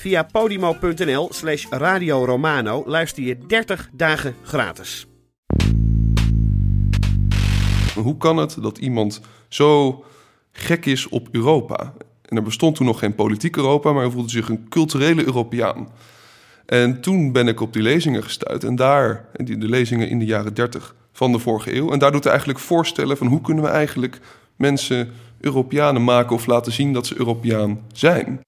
Via podimo.nl slash Radio Romano luister je 30 dagen gratis. Hoe kan het dat iemand zo gek is op Europa? En er bestond toen nog geen politiek Europa, maar hij voelde zich een culturele Europeaan. En toen ben ik op die lezingen gestuurd. En daar, de lezingen in de jaren 30 van de vorige eeuw. En daar doet hij eigenlijk voorstellen van hoe kunnen we eigenlijk mensen Europeanen maken of laten zien dat ze Europeaan zijn.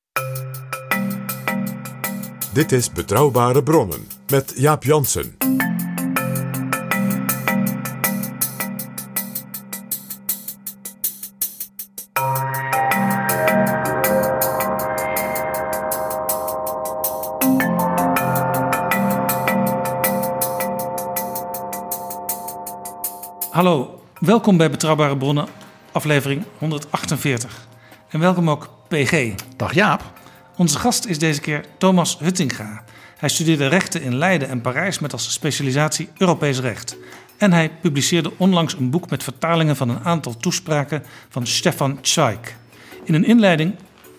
Dit is Betrouwbare Bronnen met Jaap Jansen. Hallo, welkom bij Betrouwbare Bronnen, aflevering 148. En welkom ook PG. Dag Jaap. Onze gast is deze keer Thomas Huttinga. Hij studeerde rechten in Leiden en Parijs met als specialisatie Europees recht. En hij publiceerde onlangs een boek met vertalingen van een aantal toespraken van Stefan Zweig. In een inleiding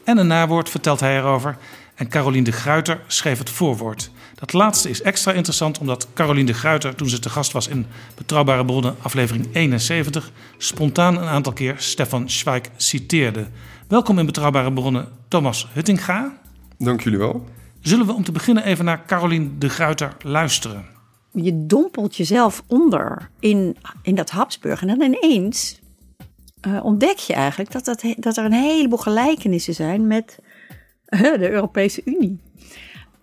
en een nawoord vertelt hij erover en Caroline de Gruiter schreef het voorwoord. Dat laatste is extra interessant omdat Caroline de Gruiter, toen ze te gast was in Betrouwbare Bronnen, aflevering 71, spontaan een aantal keer Stefan Zweig citeerde. Welkom in Betrouwbare Bronnen, Thomas Huttinga. Dank jullie wel. Zullen we om te beginnen even naar Caroline de Gruiter luisteren? je dompelt jezelf onder in, in dat Habsburg. En dan ineens eh, ontdek je eigenlijk dat, dat, dat er een heleboel gelijkenissen zijn met eh, de Europese Unie.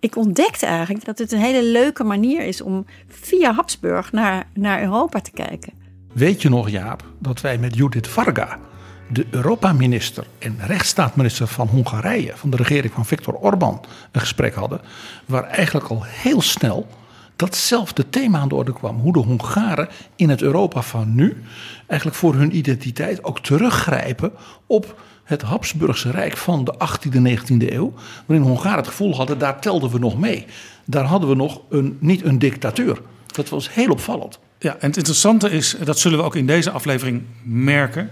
Ik ontdekte eigenlijk dat het een hele leuke manier is om via Habsburg naar, naar Europa te kijken. Weet je nog Jaap dat wij met Judith Varga, de Europa-minister en rechtsstaatminister van Hongarije, van de regering van Viktor Orbán, een gesprek hadden. Waar eigenlijk al heel snel datzelfde thema aan de orde kwam. Hoe de Hongaren in het Europa van nu eigenlijk voor hun identiteit ook teruggrijpen op het Habsburgse Rijk van de 18e en 19e eeuw. Waarin Hongaren het gevoel hadden, daar telden we nog mee. Daar hadden we nog een, niet een dictateur. Dat was heel opvallend. Ja, en het interessante is, dat zullen we ook in deze aflevering merken,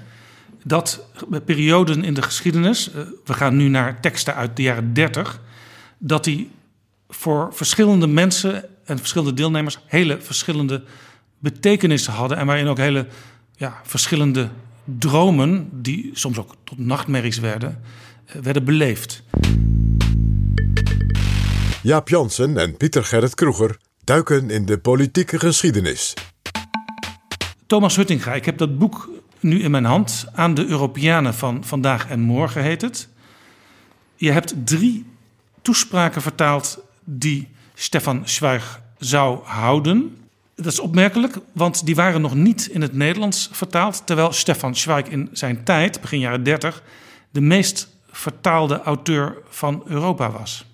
dat perioden in de geschiedenis, eh, we gaan nu naar teksten uit de jaren 30, dat die voor verschillende mensen en verschillende deelnemers hele verschillende betekenissen hadden en waarin ook hele ja, verschillende dromen, die soms ook tot nachtmerries werden, eh, werden beleefd. Jaap Jansen en Pieter Gerrit Kroeger duiken in de politieke geschiedenis. Thomas Huttinga, ik heb dat boek nu in mijn hand. Aan de Europeanen van vandaag en morgen heet het. Je hebt drie toespraken vertaald die Stefan Zweig zou houden. Dat is opmerkelijk, want die waren nog niet in het Nederlands vertaald. Terwijl Stefan Zweig in zijn tijd, begin jaren 30, de meest vertaalde auteur van Europa was.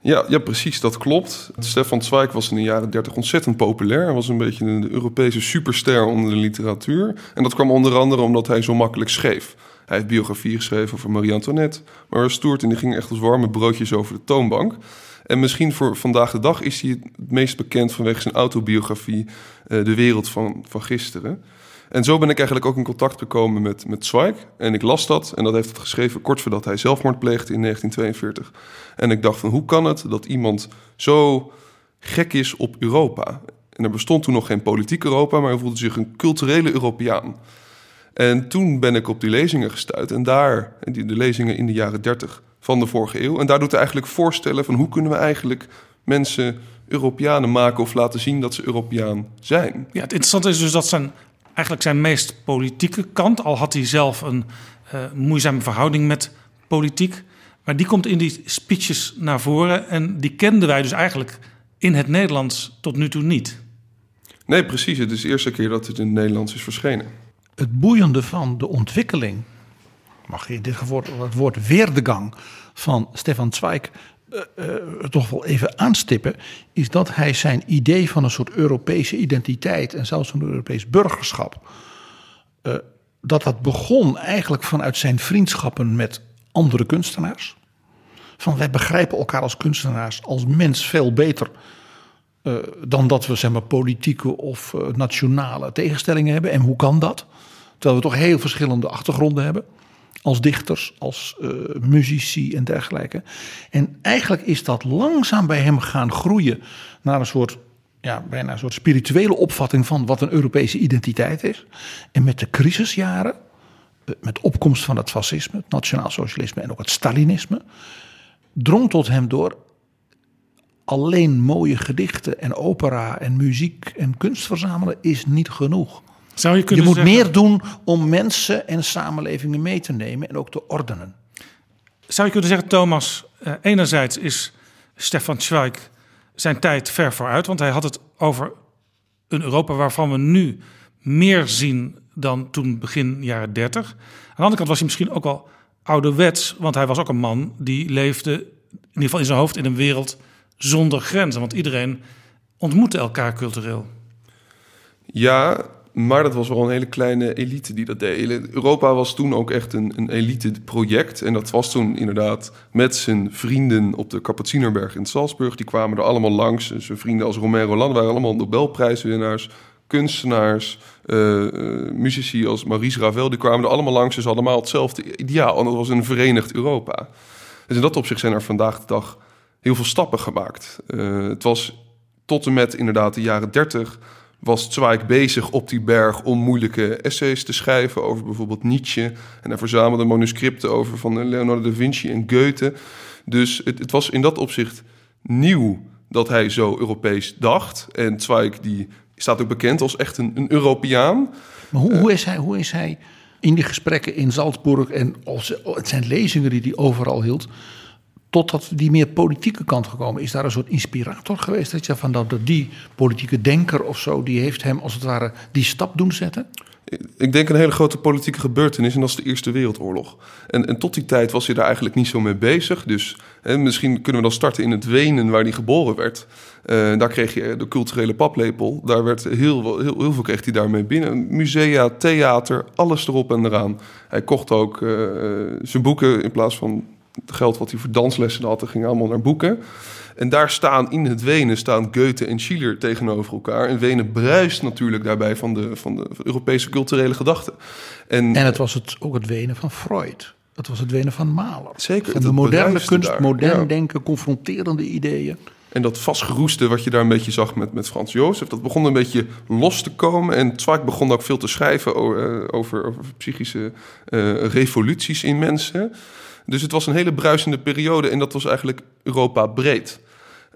Ja, ja, precies, dat klopt. Stefan Zweig was in de jaren 30 ontzettend populair. Hij was een beetje een Europese superster onder de literatuur. En dat kwam onder andere omdat hij zo makkelijk schreef. Hij heeft biografie geschreven over Marie Antoinette, maar Stoert en die ging echt als warme broodjes over de toonbank. En misschien voor vandaag de dag is hij het meest bekend vanwege zijn autobiografie eh, De Wereld van, van Gisteren. En zo ben ik eigenlijk ook in contact gekomen met, met Zweig. En ik las dat en dat heeft het geschreven kort voordat hij zelfmoord pleegde in 1942. En ik dacht van hoe kan het dat iemand zo gek is op Europa? En er bestond toen nog geen politiek Europa, maar hij voelde zich een culturele Europeaan. En toen ben ik op die lezingen gestuurd. En daar, de lezingen in de jaren 30 van de vorige eeuw. En daar doet hij eigenlijk voorstellen van hoe kunnen we eigenlijk mensen Europeanen maken of laten zien dat ze Europeaan zijn. Ja, het interessante is dus dat zijn eigenlijk zijn meest politieke kant, al had hij zelf een uh, moeizame verhouding met politiek, maar die komt in die speeches naar voren en die kenden wij dus eigenlijk in het Nederlands tot nu toe niet. Nee, precies. Het is de eerste keer dat het in het Nederlands is verschenen. Het boeiende van de ontwikkeling, mag je in dit geval het woord weerdegang van Stefan Zweig uh, uh, toch wel even aanstippen, is dat hij zijn idee van een soort Europese identiteit en zelfs een Europees burgerschap, uh, dat dat begon eigenlijk vanuit zijn vriendschappen met andere kunstenaars. Van wij begrijpen elkaar als kunstenaars, als mens veel beter dan dat we zeg maar, politieke of nationale tegenstellingen hebben. En hoe kan dat? Terwijl we toch heel verschillende achtergronden hebben. Als dichters, als uh, muzici en dergelijke. En eigenlijk is dat langzaam bij hem gaan groeien naar een soort, ja, bijna een soort spirituele opvatting van wat een Europese identiteit is. En met de crisisjaren, met opkomst van het fascisme, het nationaal socialisme en ook het Stalinisme, drong tot hem door alleen mooie gedichten en opera en muziek en kunst verzamelen is niet genoeg. Zou je, je moet zeggen... meer doen om mensen en samenlevingen mee te nemen en ook te ordenen. Zou je kunnen zeggen, Thomas, uh, enerzijds is Stefan Zweig zijn tijd ver vooruit, want hij had het over een Europa waarvan we nu meer zien dan toen begin jaren 30. Aan de andere kant was hij misschien ook al ouderwets, want hij was ook een man die leefde, in ieder geval in zijn hoofd, in een wereld zonder grenzen. Want iedereen ontmoette elkaar cultureel. Ja, maar dat was wel een hele kleine elite die dat deed. Europa was toen ook echt een, een elite-project. En dat was toen inderdaad met zijn vrienden op de Kapucinerberg in Salzburg. Die kwamen er allemaal langs. Zijn vrienden als Romero Land waren allemaal Nobelprijswinnaars, kunstenaars, uh, uh, muzici als Maurice Ravel. Die kwamen er allemaal langs. Dus allemaal hetzelfde ideaal. En dat was een verenigd Europa. Dus in dat opzicht zijn er vandaag de dag heel veel stappen gemaakt. Uh, het was tot en met inderdaad de jaren 30 was Zweig bezig op die berg om moeilijke essays te schrijven over bijvoorbeeld Nietzsche. En hij verzamelde manuscripten over van Leonardo da Vinci en Goethe. Dus het, het was in dat opzicht nieuw dat hij zo Europees dacht. En Zweig die staat ook bekend als echt een, een Europeaan. Maar hoe, uh, hoe, is hij, hoe is hij in die gesprekken in Salzburg en zijn lezingen die hij overal hield totdat die meer politieke kant gekomen is. Daar een soort inspirator geweest? Dat je van dat die politieke denker of zo, die heeft hem als het ware die stap doen zetten? Ik denk een hele grote politieke gebeurtenis en dat is de Eerste Wereldoorlog. En, en tot die tijd was hij daar eigenlijk niet zo mee bezig. Dus hè, misschien kunnen we dan starten in het Wenen waar hij geboren werd. Uh, daar kreeg je de culturele paplepel. Daar werd heel, heel, heel veel kreeg hij daarmee binnen. Musea, theater, alles erop en eraan. Hij kocht ook uh, zijn boeken in plaats van geld wat hij voor danslessen had, ging allemaal naar boeken. En daar staan in het Wenen staan Goethe en Schiller tegenover elkaar. En Wenen bruist natuurlijk daarbij van de, van de Europese culturele gedachten. En, en het was het, ook het Wenen van Freud. Het was het Wenen van Mahler. Zeker. Van de moderne kunst, daar. modern ja. denken, confronterende ideeën. En dat vastgeroeste wat je daar een beetje zag met, met Frans Jozef, dat begon een beetje los te komen. En Zweig begon ook veel te schrijven over, over, over psychische uh, revoluties in mensen. Dus het was een hele bruisende periode en dat was eigenlijk Europa breed.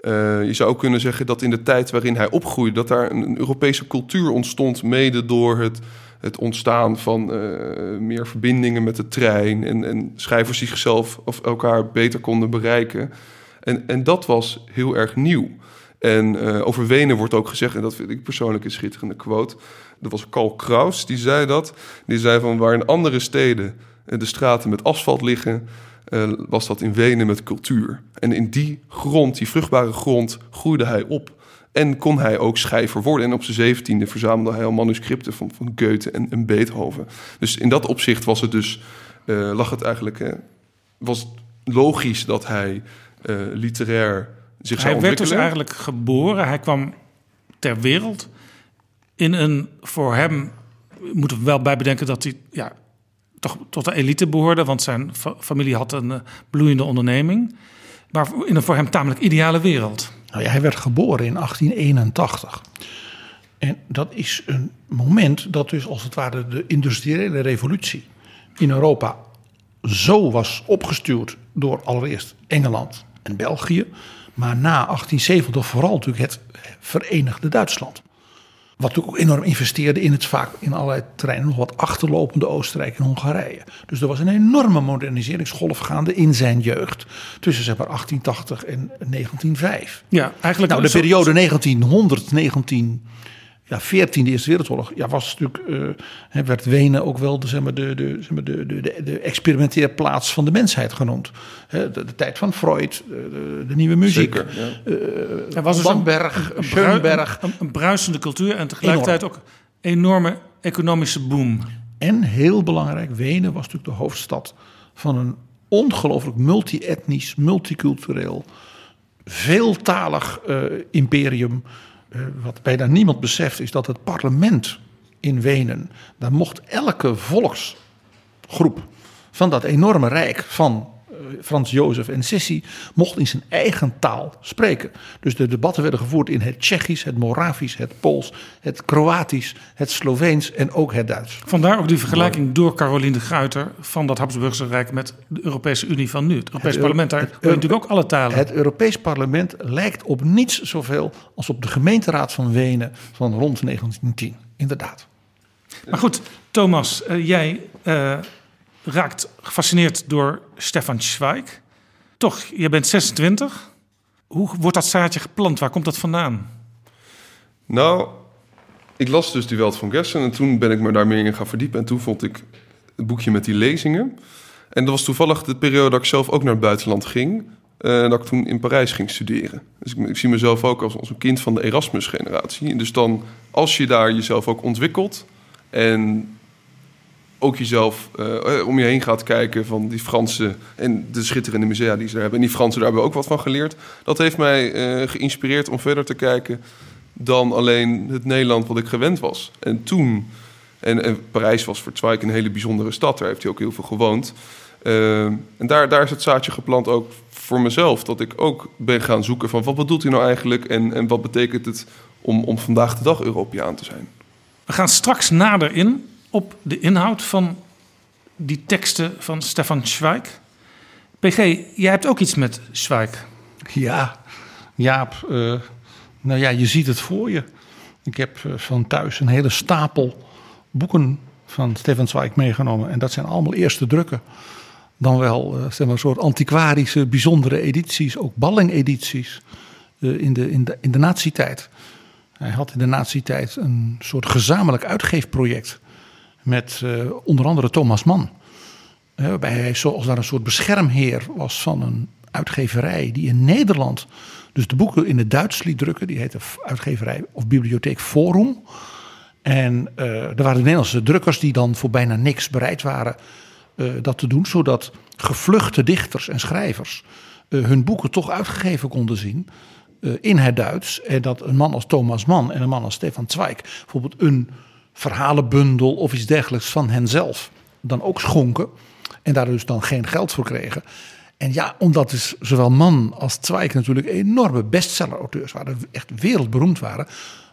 Uh, je zou ook kunnen zeggen dat in de tijd waarin hij opgroeide, dat daar een Europese cultuur ontstond, mede door het, het ontstaan van uh, meer verbindingen met de trein en, en schrijvers zichzelf of elkaar beter konden bereiken. En, en dat was heel erg nieuw. En uh, over Wenen wordt ook gezegd, en dat vind ik persoonlijk een schitterende quote. Dat was Karl Kraus, die zei dat. Die zei van waar in andere steden de straten met asfalt liggen, uh, was dat in Wenen met cultuur. En in die grond, die vruchtbare grond, groeide hij op. En kon hij ook schrijver worden. En op zijn zeventiende verzamelde hij al manuscripten van, van Goethe en, en Beethoven. Dus in dat opzicht was het dus, uh, lag het eigenlijk, uh, was logisch dat hij literair zich hij zou werd ontwikkelen. dus eigenlijk geboren, hij kwam ter wereld in een voor hem, moeten we wel bij bedenken dat hij ja, toch tot de elite behoorde, want zijn fa familie had een uh, bloeiende onderneming. Maar in een voor hem tamelijk ideale wereld. Nou ja, hij werd geboren in 1881. En dat is een moment dat dus als het ware de industriële revolutie in Europa zo was opgestuurd door allereerst Engeland en België. Maar na 1870 vooral natuurlijk het Verenigde Duitsland. Wat ook enorm investeerde in het vaak in allerlei terreinen nog wat achterlopende Oostenrijk en Hongarije. Dus er was een enorme moderniseringsgolf gaande in zijn jeugd. Tussen zeg maar 1880 en 1905. Ja, eigenlijk Nou, de zo- periode 1900, 19 ja, 14, de Eerste Wereldoorlog, ja, was natuurlijk, eh, hè, werd Wenen ook wel de, zeg maar, de, de, zeg maar, de, de, de, de experimenteerplaats van de mensheid genoemd. Hè, de, de tijd van Freud, de, de, nieuwe muziek. Zeker, ja. Er was dus een- Bamberg, Schoenberg. een, een bruisende cultuur en tegelijkertijd ook enorme economische boom. En heel belangrijk, Wenen was natuurlijk de hoofdstad van een ongelooflijk multi-etnisch, multicultureel, veeltalig eh, imperium. Eh, wat bijna niemand beseft is dat het parlement in Wenen, daar mocht elke volksgroep van dat enorme rijk van Frans Jozef en Sissi mocht in zijn eigen taal spreken. Dus de debatten werden gevoerd in het Tsjechisch, het Moravisch, het Pools, het Kroatisch, het Sloveens en ook het Duits. Vandaar ook die vergelijking door Caroline de Gruyter van dat Habsburgse Rijk met de Europese Unie van nu. Het Europees Het- parlement, daar hoor je natuurlijk ook alle talen. Het Europees Parlement lijkt op niets zoveel als op de gemeenteraad van Wenen van rond 1910. Inderdaad. Maar goed, Thomas, eh, jij eh, raakt gefascineerd door Stefan Zweig. Toch, je bent 26. Hoe wordt dat zaadje geplant? Waar komt dat vandaan? Nou, ik las dus Die Welt van Gessen en toen ben ik me daar meer in gaan verdiepen. En toen vond ik het boekje met die lezingen. En dat was toevallig de periode dat ik zelf ook naar het buitenland ging. En dat ik toen in Parijs ging studeren. Dus ik, ik zie mezelf ook als, als een kind van de Erasmus-generatie. Dus dan, als je daar jezelf ook ontwikkelt... en ook jezelf eh, om je heen gaat kijken van die Fransen... en de schitterende musea die ze daar hebben... en die Fransen, daar hebben ook wat van geleerd. Dat heeft mij eh, geïnspireerd om verder te kijken... dan alleen het Nederland wat ik gewend was. En toen... En, Parijs was voor Zweig een hele bijzondere stad. Daar heeft hij ook heel veel gewoond. En daar, daar is het zaadje geplant ook voor mezelf. Dat ik ook ben gaan zoeken van wat bedoelt hij nou eigenlijk... en, en wat betekent het om, om vandaag de dag Europeaan te zijn. We gaan straks nader in op de inhoud van die teksten van Stefan Zweig. PG, jij hebt ook iets met Zweig. Ja, Jaap, uh, nou ja, je ziet het voor je. Ik heb uh, van thuis een hele stapel boeken van Stefan Zweig meegenomen. En dat zijn allemaal eerste drukken. Dan wel uh, zeg maar, een soort antiquarische, bijzondere edities, ook balling-edities in, de, in, de, in de nazi-tijd. Hij had in de nazi-tijd een soort gezamenlijk uitgeefproject met uh, onder andere Thomas Mann. Uh, waarbij hij zoals daar een soort beschermheer was van een uitgeverij die in Nederland dus de boeken in het Duits liet drukken. Die heette uitgeverij of bibliotheek Forum. En uh, er waren de Nederlandse drukkers die dan voor bijna niks bereid waren dat te doen. Zodat gevluchte dichters en schrijvers hun boeken toch uitgegeven konden zien in het Duits. En dat een man als Thomas Mann en een man als Stefan Zweig bijvoorbeeld een verhalenbundel of iets dergelijks van henzelf dan ook schonken. En daar dus dan geen geld voor kregen. En ja, omdat dus zowel Mann als Zweig natuurlijk enorme bestseller-auteurs waren, echt wereldberoemd waren,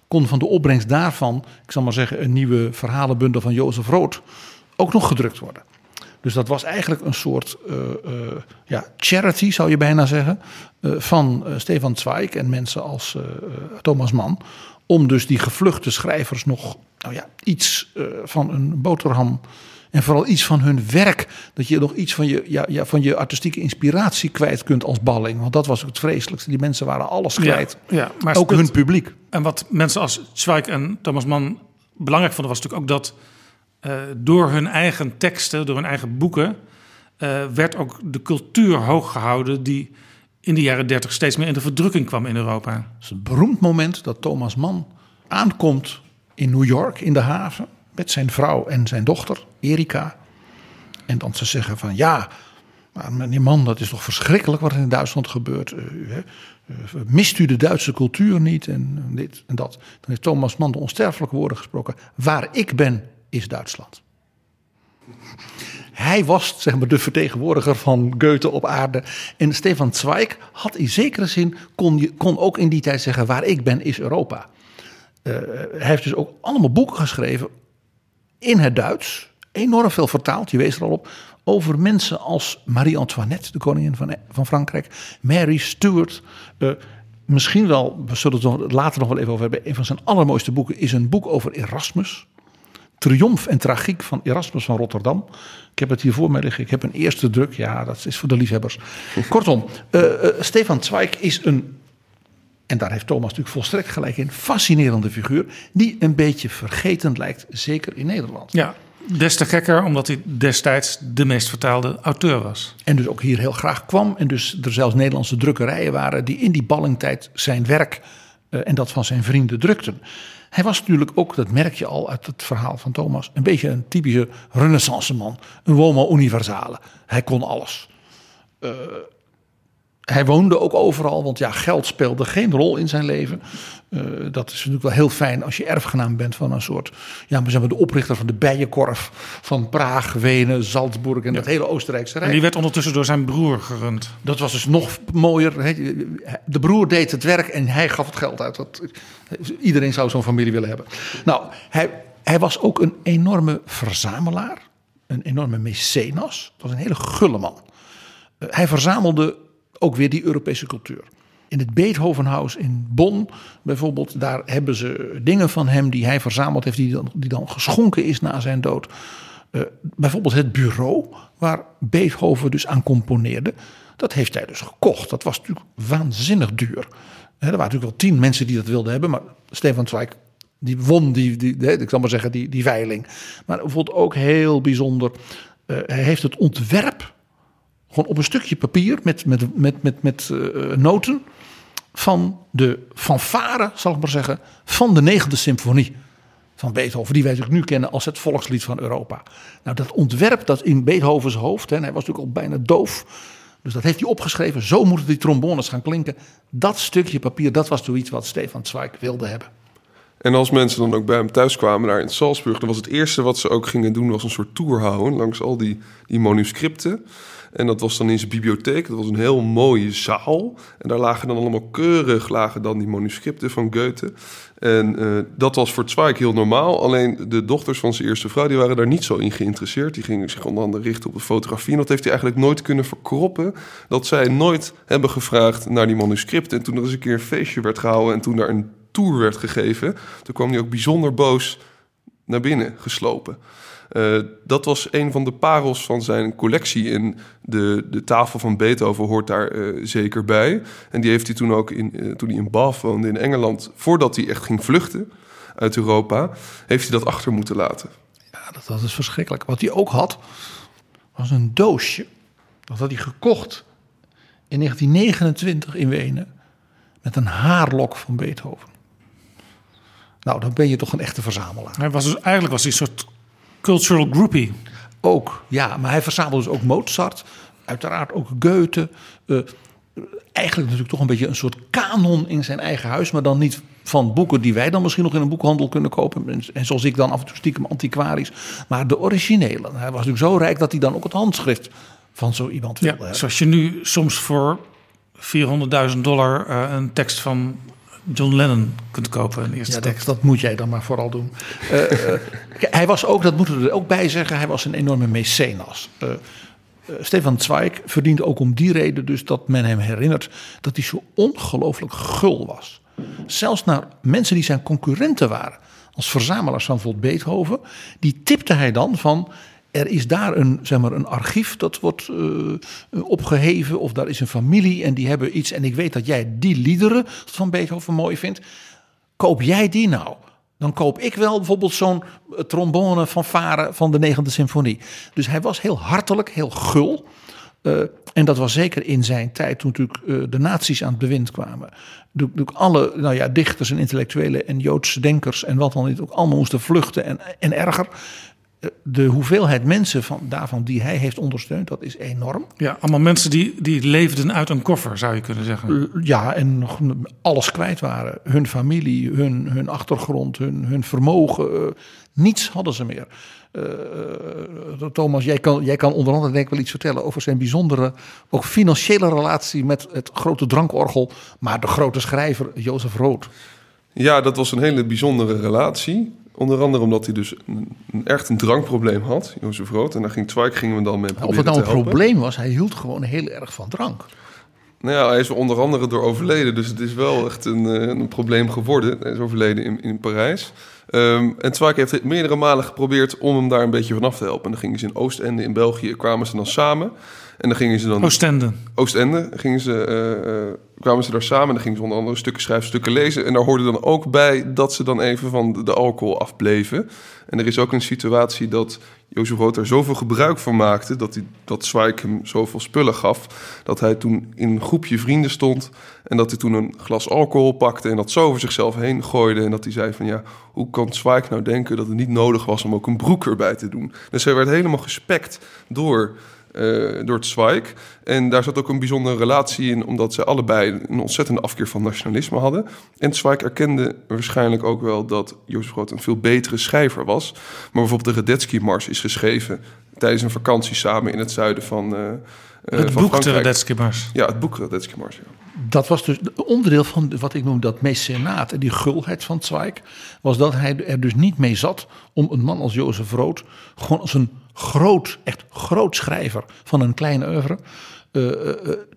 kon van de opbrengst daarvan, ik zal maar zeggen, een nieuwe verhalenbundel van Jozef Rood ook nog gedrukt worden. Dus dat was eigenlijk een soort uh, uh, ja, charity, zou je bijna zeggen, uh, van Stefan Zweig en mensen als Thomas Mann. Om dus die gevluchte schrijvers nog nou ja, iets van een boterham en vooral iets van hun werk. Dat je nog iets van je, ja, ja, van je artistieke inspiratie kwijt kunt als balling. Want dat was het vreselijkste. Die mensen waren alles kwijt. Ja, ja, maar ook hun publiek. En wat mensen als Zweig en Thomas Mann belangrijk vonden, was natuurlijk ook dat uh, door hun eigen teksten, door hun eigen boeken, uh, werd ook de cultuur hoog gehouden die in de jaren dertig steeds meer in de verdrukking kwam in Europa. Het is een beroemd moment dat Thomas Mann aankomt in New York, in de haven, met zijn vrouw en zijn dochter, Erika. En dan ze zeggen van ja, maar meneer Mann, dat is toch verschrikkelijk wat er in Duitsland gebeurt. Uh, mist u de Duitse cultuur niet en dit en dat. Dan heeft Thomas Mann de onsterfelijke woorden gesproken. Waar ik ben, is Duitsland. Hij was zeg maar, de vertegenwoordiger van Goethe op aarde. En Stefan Zweig had in zekere zin, kon, kon ook in die tijd zeggen: waar ik ben is Europa. Uh, hij heeft dus ook allemaal boeken geschreven in het Duits. enorm veel vertaald, je wees er al op, over mensen als Marie-Antoinette, de koningin van, van Frankrijk, Mary Stuart. Uh, misschien wel, we zullen het later nog wel even over hebben. Een van zijn allermooiste boeken is een boek over Erasmus. Triomf en tragiek van Erasmus van Rotterdam. Ik heb het hier voor mij liggen. Ik heb een eerste druk. Ja, dat is voor de liefhebbers. Kortom, uh, uh, Stefan Zweig is een, en daar heeft Thomas natuurlijk volstrekt gelijk in, fascinerende figuur. Die een beetje vergeten lijkt, zeker in Nederland. Ja, Des te gekker, omdat hij destijds de meest vertaalde auteur was. En dus ook hier heel graag kwam. En dus er zelfs Nederlandse drukkerijen waren die in die ballingtijd zijn werk uh, en dat van zijn vrienden drukten. Hij was natuurlijk ook, dat merk je al uit het verhaal van Thomas, een beetje een typische renaissance man. Een homo universale. Hij kon alles. Uh, hij woonde ook overal, want ja, geld speelde geen rol in zijn leven. Uh, dat is natuurlijk wel heel fijn als je erfgenaam bent van een soort. Ja, we zijn de oprichter van de Bijenkorf van Praag, Wenen, Salzburg en ja. dat hele Oostenrijkse Rijk. En die werd ondertussen door zijn broer gerund. Dat was dus nog mooier. De broer deed het werk en hij gaf het geld uit. Dat, iedereen zou zo'n familie willen hebben. Nou, hij, hij was ook een enorme verzamelaar, een enorme mecenas. Dat was een hele gulle man. Uh, hij verzamelde ook weer die Europese cultuur. In het Beethovenhuis in Bonn bijvoorbeeld, daar hebben ze dingen van hem die hij verzameld heeft, die dan, die dan geschonken is na zijn dood. Uh, bijvoorbeeld het bureau waar Beethoven dus aan componeerde. Dat heeft hij dus gekocht. Dat was natuurlijk waanzinnig duur. Er waren natuurlijk wel tien mensen die dat wilden hebben, maar Stefan Zweig die won die, die, ik zal maar zeggen, die, die veiling. Maar bijvoorbeeld ook heel bijzonder, uh, hij heeft het ontwerp gewoon op een stukje papier met, met, met, met, met uh, noten van de fanfare, zal ik maar zeggen, van de negende symfonie van Beethoven, die wij natuurlijk nu kennen als het volkslied van Europa. Nou, dat ontwerp dat in Beethovens hoofd, hè, en hij was natuurlijk al bijna doof, dus dat heeft hij opgeschreven. Zo moeten die trombones gaan klinken. Dat stukje papier, dat was zoiets wat Stefan Zweig wilde hebben. En als mensen dan ook bij hem thuis kwamen daar in Salzburg, dan was het eerste wat ze ook gingen doen, was een soort tour houden langs al die, die manuscripten. En dat was dan in zijn bibliotheek. Dat was een heel mooie zaal. En daar lagen dan allemaal keurig lagen dan die manuscripten van Goethe. En uh, dat was voor Zweig heel normaal. Alleen de dochters van zijn eerste vrouw die waren daar niet zo in geïnteresseerd. Die gingen zich onder andere richten op de fotografie. En dat heeft hij eigenlijk nooit kunnen verkroppen. Dat zij nooit hebben gevraagd naar die manuscripten. En toen er eens een keer een feestje werd gehouden en toen daar een tour werd gegeven, toen kwam hij ook bijzonder boos naar binnen geslopen. Uh, dat was een van de parels van zijn collectie. En de, de tafel van Beethoven hoort daar uh, zeker bij. En die heeft hij toen ook, in, uh, toen hij in Bath woonde in Engeland... voordat hij echt ging vluchten uit Europa... heeft hij dat achter moeten laten. Ja, dat, dat is verschrikkelijk. Wat hij ook had, was een doosje. Dat had hij gekocht in 1929 in Wenen... met een haarlok van Beethoven. Nou, dan ben je toch een echte verzamelaar. Hij was dus, eigenlijk was hij een soort cultural groupie. Ook, ja. Maar hij verzamelde dus ook Mozart. Uiteraard ook Goethe. Uh, eigenlijk natuurlijk toch een beetje een soort kanon in zijn eigen huis. Maar dan niet van boeken die wij dan misschien nog in een boekhandel kunnen kopen. En zoals ik dan af en toe stiekem antiquarisch. Maar de originele. Hij was natuurlijk zo rijk dat hij dan ook het handschrift van zo iemand wilde ja, Zoals je nu soms voor 400.000 dollar uh, een tekst van John Lennon kunt kopen. Een eerste ja, tekst. Dat, dat, moet jij dan maar vooral doen. Uh, uh, hij was ook, dat moeten we er ook bij zeggen, hij was een enorme mecenas. Uh, Stefan Zweig verdient ook om die reden dus dat men hem herinnert dat hij zo ongelooflijk gul was. Zelfs naar mensen die zijn concurrenten waren, als verzamelaars van bijvoorbeeld Beethoven, die tipte hij dan van er is daar een, zeg maar, een archief dat wordt uh, opgeheven. Of daar is een familie en die hebben iets. En ik weet dat jij die liederen van Beethoven mooi vindt. Koop jij die nou? Dan koop ik wel bijvoorbeeld zo'n trombone van Varen van de negende symfonie. Dus hij was heel hartelijk, heel gul. Uh, en dat was zeker in zijn tijd toen natuurlijk de nazi's aan het bewind kwamen. Toen alle nou ja, dichters en intellectuelen en Joodse denkers en wat dan niet ook allemaal moesten vluchten en, en erger de hoeveelheid mensen van, daarvan die hij heeft ondersteund, dat is enorm. Ja, allemaal mensen die, die leefden uit een koffer, zou je kunnen zeggen. Ja, en nog alles kwijt waren. Hun familie, hun, hun achtergrond, hun, hun vermogen. niets hadden ze meer. Uh, Thomas, jij kan, jij kan onder andere denk ik wel iets vertellen over zijn bijzondere, ook financiële relatie met het grote drankorgel, maar de grote schrijver Jozef Rood. Ja, dat was een hele bijzondere relatie. Onder andere omdat hij dus een, een, echt een drankprobleem had, Jozef Rood. En daar ging Zweig gingen we dan mee Of het nou een probleem was, hij hield gewoon heel erg van drank. Nou ja, hij is onder andere door overleden. Dus het is wel echt een, eh, een probleem geworden. Hij is overleden in, in Parijs. Um, en Zweig heeft meerdere malen geprobeerd om hem daar een beetje vanaf te helpen. En dan gingen ze in Oostende in België, kwamen ze dan samen. En dan gingen ze dan... Oostende. Oostende gingen ze, uh, kwamen ze daar samen. En dan gingen ze onder andere stukken schrijven, stukken lezen. En daar hoorde dan ook bij dat ze dan even van de, alcohol afbleven. En er is ook een situatie dat Jozef Rood er zoveel gebruik van maakte... dat, hij, dat Zweig hem zoveel spullen gaf... dat hij toen in een groepje vrienden stond... en dat hij toen een glas alcohol pakte... en dat zo over zichzelf heen gooide. En dat hij zei van ja, hoe kan Zweig nou denken... dat het niet nodig was om ook een broek erbij te doen? Dus hij werd helemaal gespekt door uh, door het Zweig. En daar zat ook een bijzondere relatie in, omdat ze allebei een ontzettende afkeer van nationalisme hadden. En Zweig erkende waarschijnlijk ook wel dat Jozef Groot een veel betere schrijver was. Maar bijvoorbeeld de Radetzky-mars is geschreven tijdens een vakantie samen in het zuiden van. Uh, het van boek de Radetzky-mars. Ja, het boek Radetzky-mars. Ja. Dat was dus onderdeel van wat ik noem dat mecenaat en die gulheid van Zweig. Was dat hij er dus niet mee zat om een man als Jozef Rood gewoon als een groot, echt groot schrijver van een kleine oeuvre uh,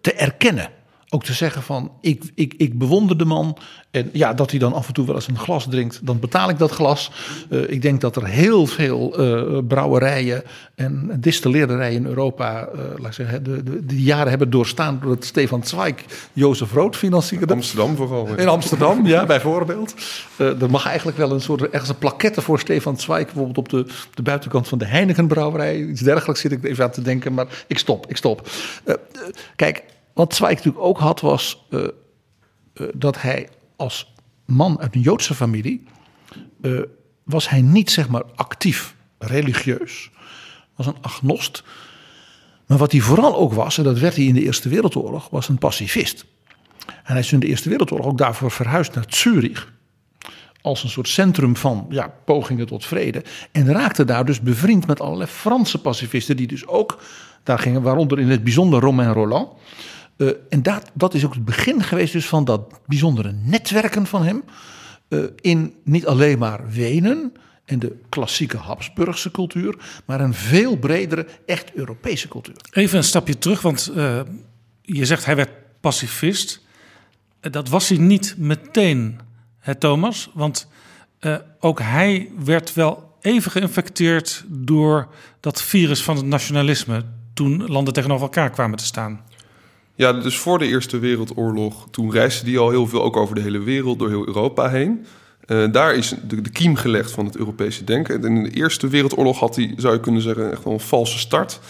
te erkennen. Ook te zeggen van, ik, ik, ik bewonder de man. En ja, dat hij dan af en toe wel eens een glas drinkt, dan betaal ik dat glas. Uh, ik denk dat er heel veel uh, brouwerijen en distilleerderijen in Europa, uh, laat ik zeggen, de, de, die jaren hebben doorstaan doordat Stefan Zweig Jozef Rood financierde. Amsterdam vooral. In Amsterdam, ja, bijvoorbeeld. er mag eigenlijk wel een soort, ergens een plaquette voor Stefan Zweig, bijvoorbeeld op de, de buitenkant van de Heineken brouwerij. Iets dergelijks zit ik even aan te denken, maar ik stop, ik stop. kijk, wat Zweig natuurlijk ook had, was uh, uh, dat hij als man uit een Joodse familie. Uh, was hij niet zeg maar actief religieus. Was een agnost. Maar wat hij vooral ook was, en dat werd hij in de Eerste Wereldoorlog, was een pacifist. En hij is in de Eerste Wereldoorlog ook daarvoor verhuisd naar Zurich. Als een soort centrum van ja, pogingen tot vrede. En raakte daar dus bevriend met allerlei Franse pacifisten, die dus ook daar gingen, waaronder in het bijzonder Romain Roland. Uh, en dat, dat is ook het begin geweest dus van dat bijzondere netwerken van hem. Uh, in niet alleen maar Wenen en de klassieke Habsburgse cultuur, maar een veel bredere, echt Europese cultuur. Even een stapje terug, want uh, je zegt hij werd pacifist. Dat was hij niet meteen, hè, Thomas? Want ook hij werd wel even geïnfecteerd door dat virus van het nationalisme toen landen tegenover elkaar kwamen te staan. Ja, dus voor de Eerste Wereldoorlog, toen reisde hij al heel veel, ook over de hele wereld, door heel Europa heen. Uh, daar is de, de, kiem gelegd van het Europese denken. En in de Eerste Wereldoorlog had hij, zou je kunnen zeggen, echt wel een valse start.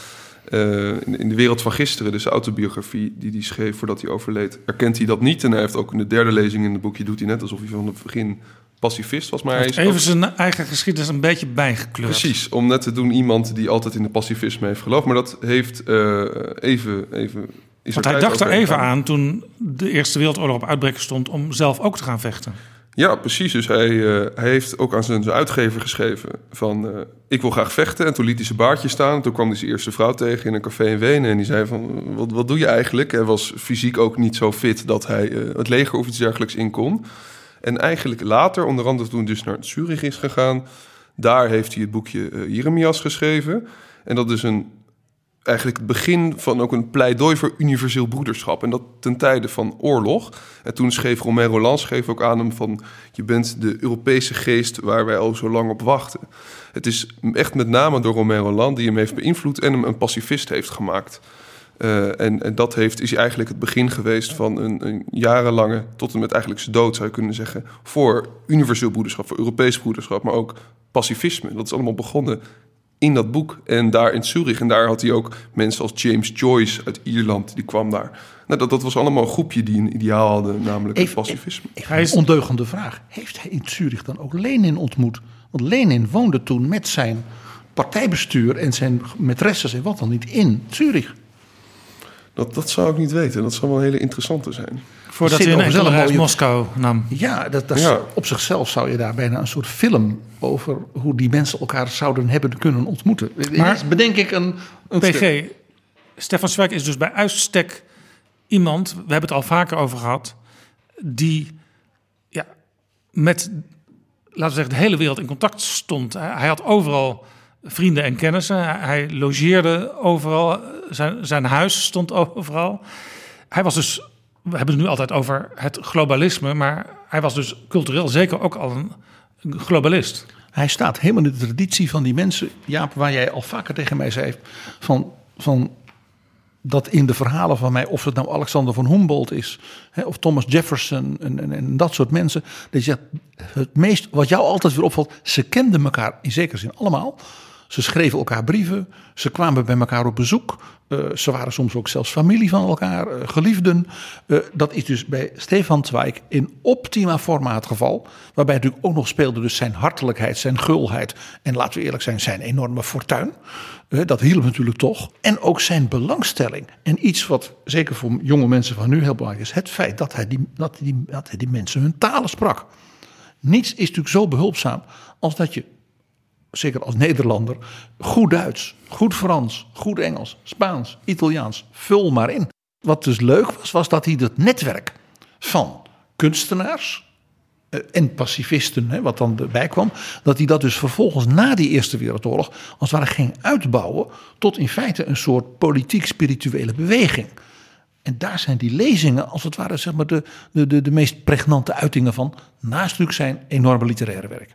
Uh, in, in, de wereld van gisteren, dus de autobiografie die hij schreef voordat hij overleed, erkent hij dat niet. En hij heeft ook in de derde lezing in het boekje, doet hij net alsof hij van het begin pacifist was. Maar hij is even ook... zijn eigen geschiedenis een beetje bijgekleurd. Precies, om net te doen iemand die altijd in de pacifisme heeft geloofd. Maar dat heeft uh, even, even want hij dacht er even aan toen de Eerste Wereldoorlog op uitbreken stond om zelf ook te gaan vechten. Ja, precies. Dus hij, uh, hij heeft ook aan zijn, zijn uitgever geschreven van... Uh, ik wil graag vechten. En toen liet hij zijn baardje staan. Toen kwam hij zijn eerste vrouw tegen in een café in Wenen. En die zei van, wat, wat doe je eigenlijk? Hij was fysiek ook niet zo fit dat hij uh, het leger of iets dergelijks in kon. En eigenlijk later, onder andere toen hij dus naar Zurich is gegaan... daar heeft hij het boekje Jeremias geschreven. En dat is een eigenlijk het begin van ook een pleidooi voor universeel broederschap. En dat ten tijde van oorlog. En toen schreef Romain Roland schreef ook aan hem van... je bent de Europese geest waar wij al zo lang op wachten. Het is echt met name door Romain Roland die hem heeft beïnvloed... en hem een pacifist heeft gemaakt. Uh, en, en, dat heeft, is eigenlijk het begin geweest van een, een, jarenlange... tot en met eigenlijk zijn dood zou je kunnen zeggen... voor universeel broederschap, voor Europees broederschap... maar ook pacifisme. Dat is allemaal begonnen in dat boek. En daar in Zurich. En daar had hij ook mensen als James Joyce uit Ierland. Die kwam daar. Nou, dat, dat was allemaal een groepje die een ideaal hadden. Namelijk het pacifisme. Even, een ondeugende vraag. Heeft hij in Zurich dan ook Lenin ontmoet? Want Lenin woonde toen met zijn partijbestuur en zijn maîtresses en wat dan niet in Zurich. Dat, dat zou ik niet weten. Dat zou wel een hele interessante zijn. Voordat hij een enkele reis Moskou nam. Ja, dat, dat ja. op zichzelf zou je daar bijna een soort film over hoe die mensen elkaar zouden hebben kunnen ontmoeten. Maar bedenk ik een. een PG, Stefan Zweig is dus bij uitstek iemand, we hebben het al vaker over gehad, die ja, met laten we zeggen, de hele wereld in contact stond. Hij had overal vrienden en kennissen. Hij logeerde overal. Zijn, zijn huis stond overal. Hij was dus, we hebben het nu altijd over het globalisme, maar hij was dus cultureel zeker ook al een globalist. Hij staat helemaal in de traditie van die mensen, Jaap, waar jij al vaker tegen mij zei, van, van dat in de verhalen van mij, of het nou Alexander van Humboldt is, hè, of Thomas Jefferson en, en, en, dat soort mensen, dat je het meest, wat jou altijd weer opvalt, ze kenden elkaar in zekere zin allemaal. Ze schreven elkaar brieven, ze kwamen bij elkaar op bezoek. Uh, ze waren soms ook zelfs familie van elkaar, uh, geliefden. Uh, dat is dus bij Stefan Zweig in optima forma het geval. Waarbij natuurlijk ook nog speelde dus zijn hartelijkheid, zijn gulheid. En laten we eerlijk zijn, zijn enorme fortuin. dat hielp natuurlijk toch. En ook zijn belangstelling. En iets wat zeker voor jonge mensen van nu heel belangrijk is. Het feit dat hij die, dat die, dat hij die mensen hun talen sprak. Niets is natuurlijk zo behulpzaam als dat je zeker als Nederlander, goed Duits, goed Frans, goed Engels, Spaans, Italiaans. Vul maar in. Wat dus leuk was, was dat hij het netwerk van kunstenaars eh, en pacifisten, wat dan erbij kwam, dat hij dat dus vervolgens na die Eerste Wereldoorlog als het ware ging uitbouwen tot in feite een soort politiek-spirituele beweging. En daar zijn die lezingen als het ware zeg maar, de, de, de, de meest pregnante uitingen van, naast natuurlijk zijn enorme literaire werk.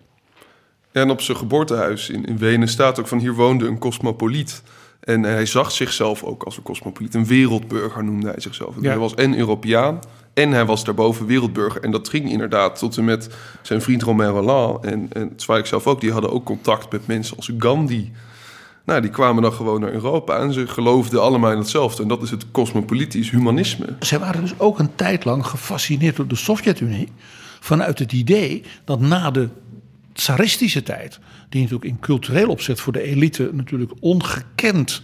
En op zijn geboortehuis in, in Wenen staat ook van hier woonde een cosmopoliet. En hij zag zichzelf ook als een cosmopoliet. Een wereldburger noemde hij zichzelf. Hij was en Europeaan en hij was daarboven wereldburger. En dat ging inderdaad tot en met zijn vriend Romain Roland. En, en ik zelf ook, die hadden ook contact met mensen als Gandhi. Nou, die kwamen dan gewoon naar Europa en ze geloofden allemaal in hetzelfde. En dat is het cosmopolitisch humanisme. Ze waren dus ook een tijd lang gefascineerd door de Sovjet-Unie. Vanuit het idee dat na de tsaristische tijd, die natuurlijk in cultureel opzet voor de elite natuurlijk ongekend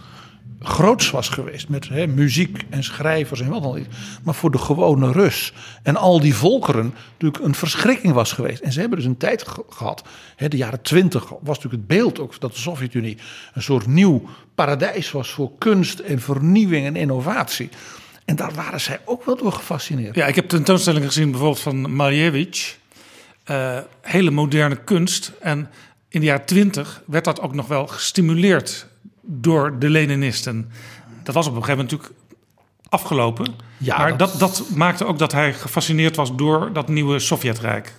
groots was geweest. Met muziek en schrijvers en wat dan niet. Maar voor de gewone Rus en al die volkeren natuurlijk een verschrikking was geweest. En ze hebben dus een tijd gehad, de jaren twintig was natuurlijk het beeld ook dat de Sovjet-Unie een soort nieuw paradijs was voor kunst en vernieuwing en innovatie. En daar waren zij ook wel door gefascineerd. Ja, ik heb tentoonstellingen gezien bijvoorbeeld van Malevich. Uh, hele moderne kunst. En in de jaren twintig werd dat ook nog wel gestimuleerd door de Leninisten. Dat was op een gegeven moment natuurlijk afgelopen. Ja, maar dat... dat, maakte ook dat hij gefascineerd was door dat nieuwe Sovjetrijk.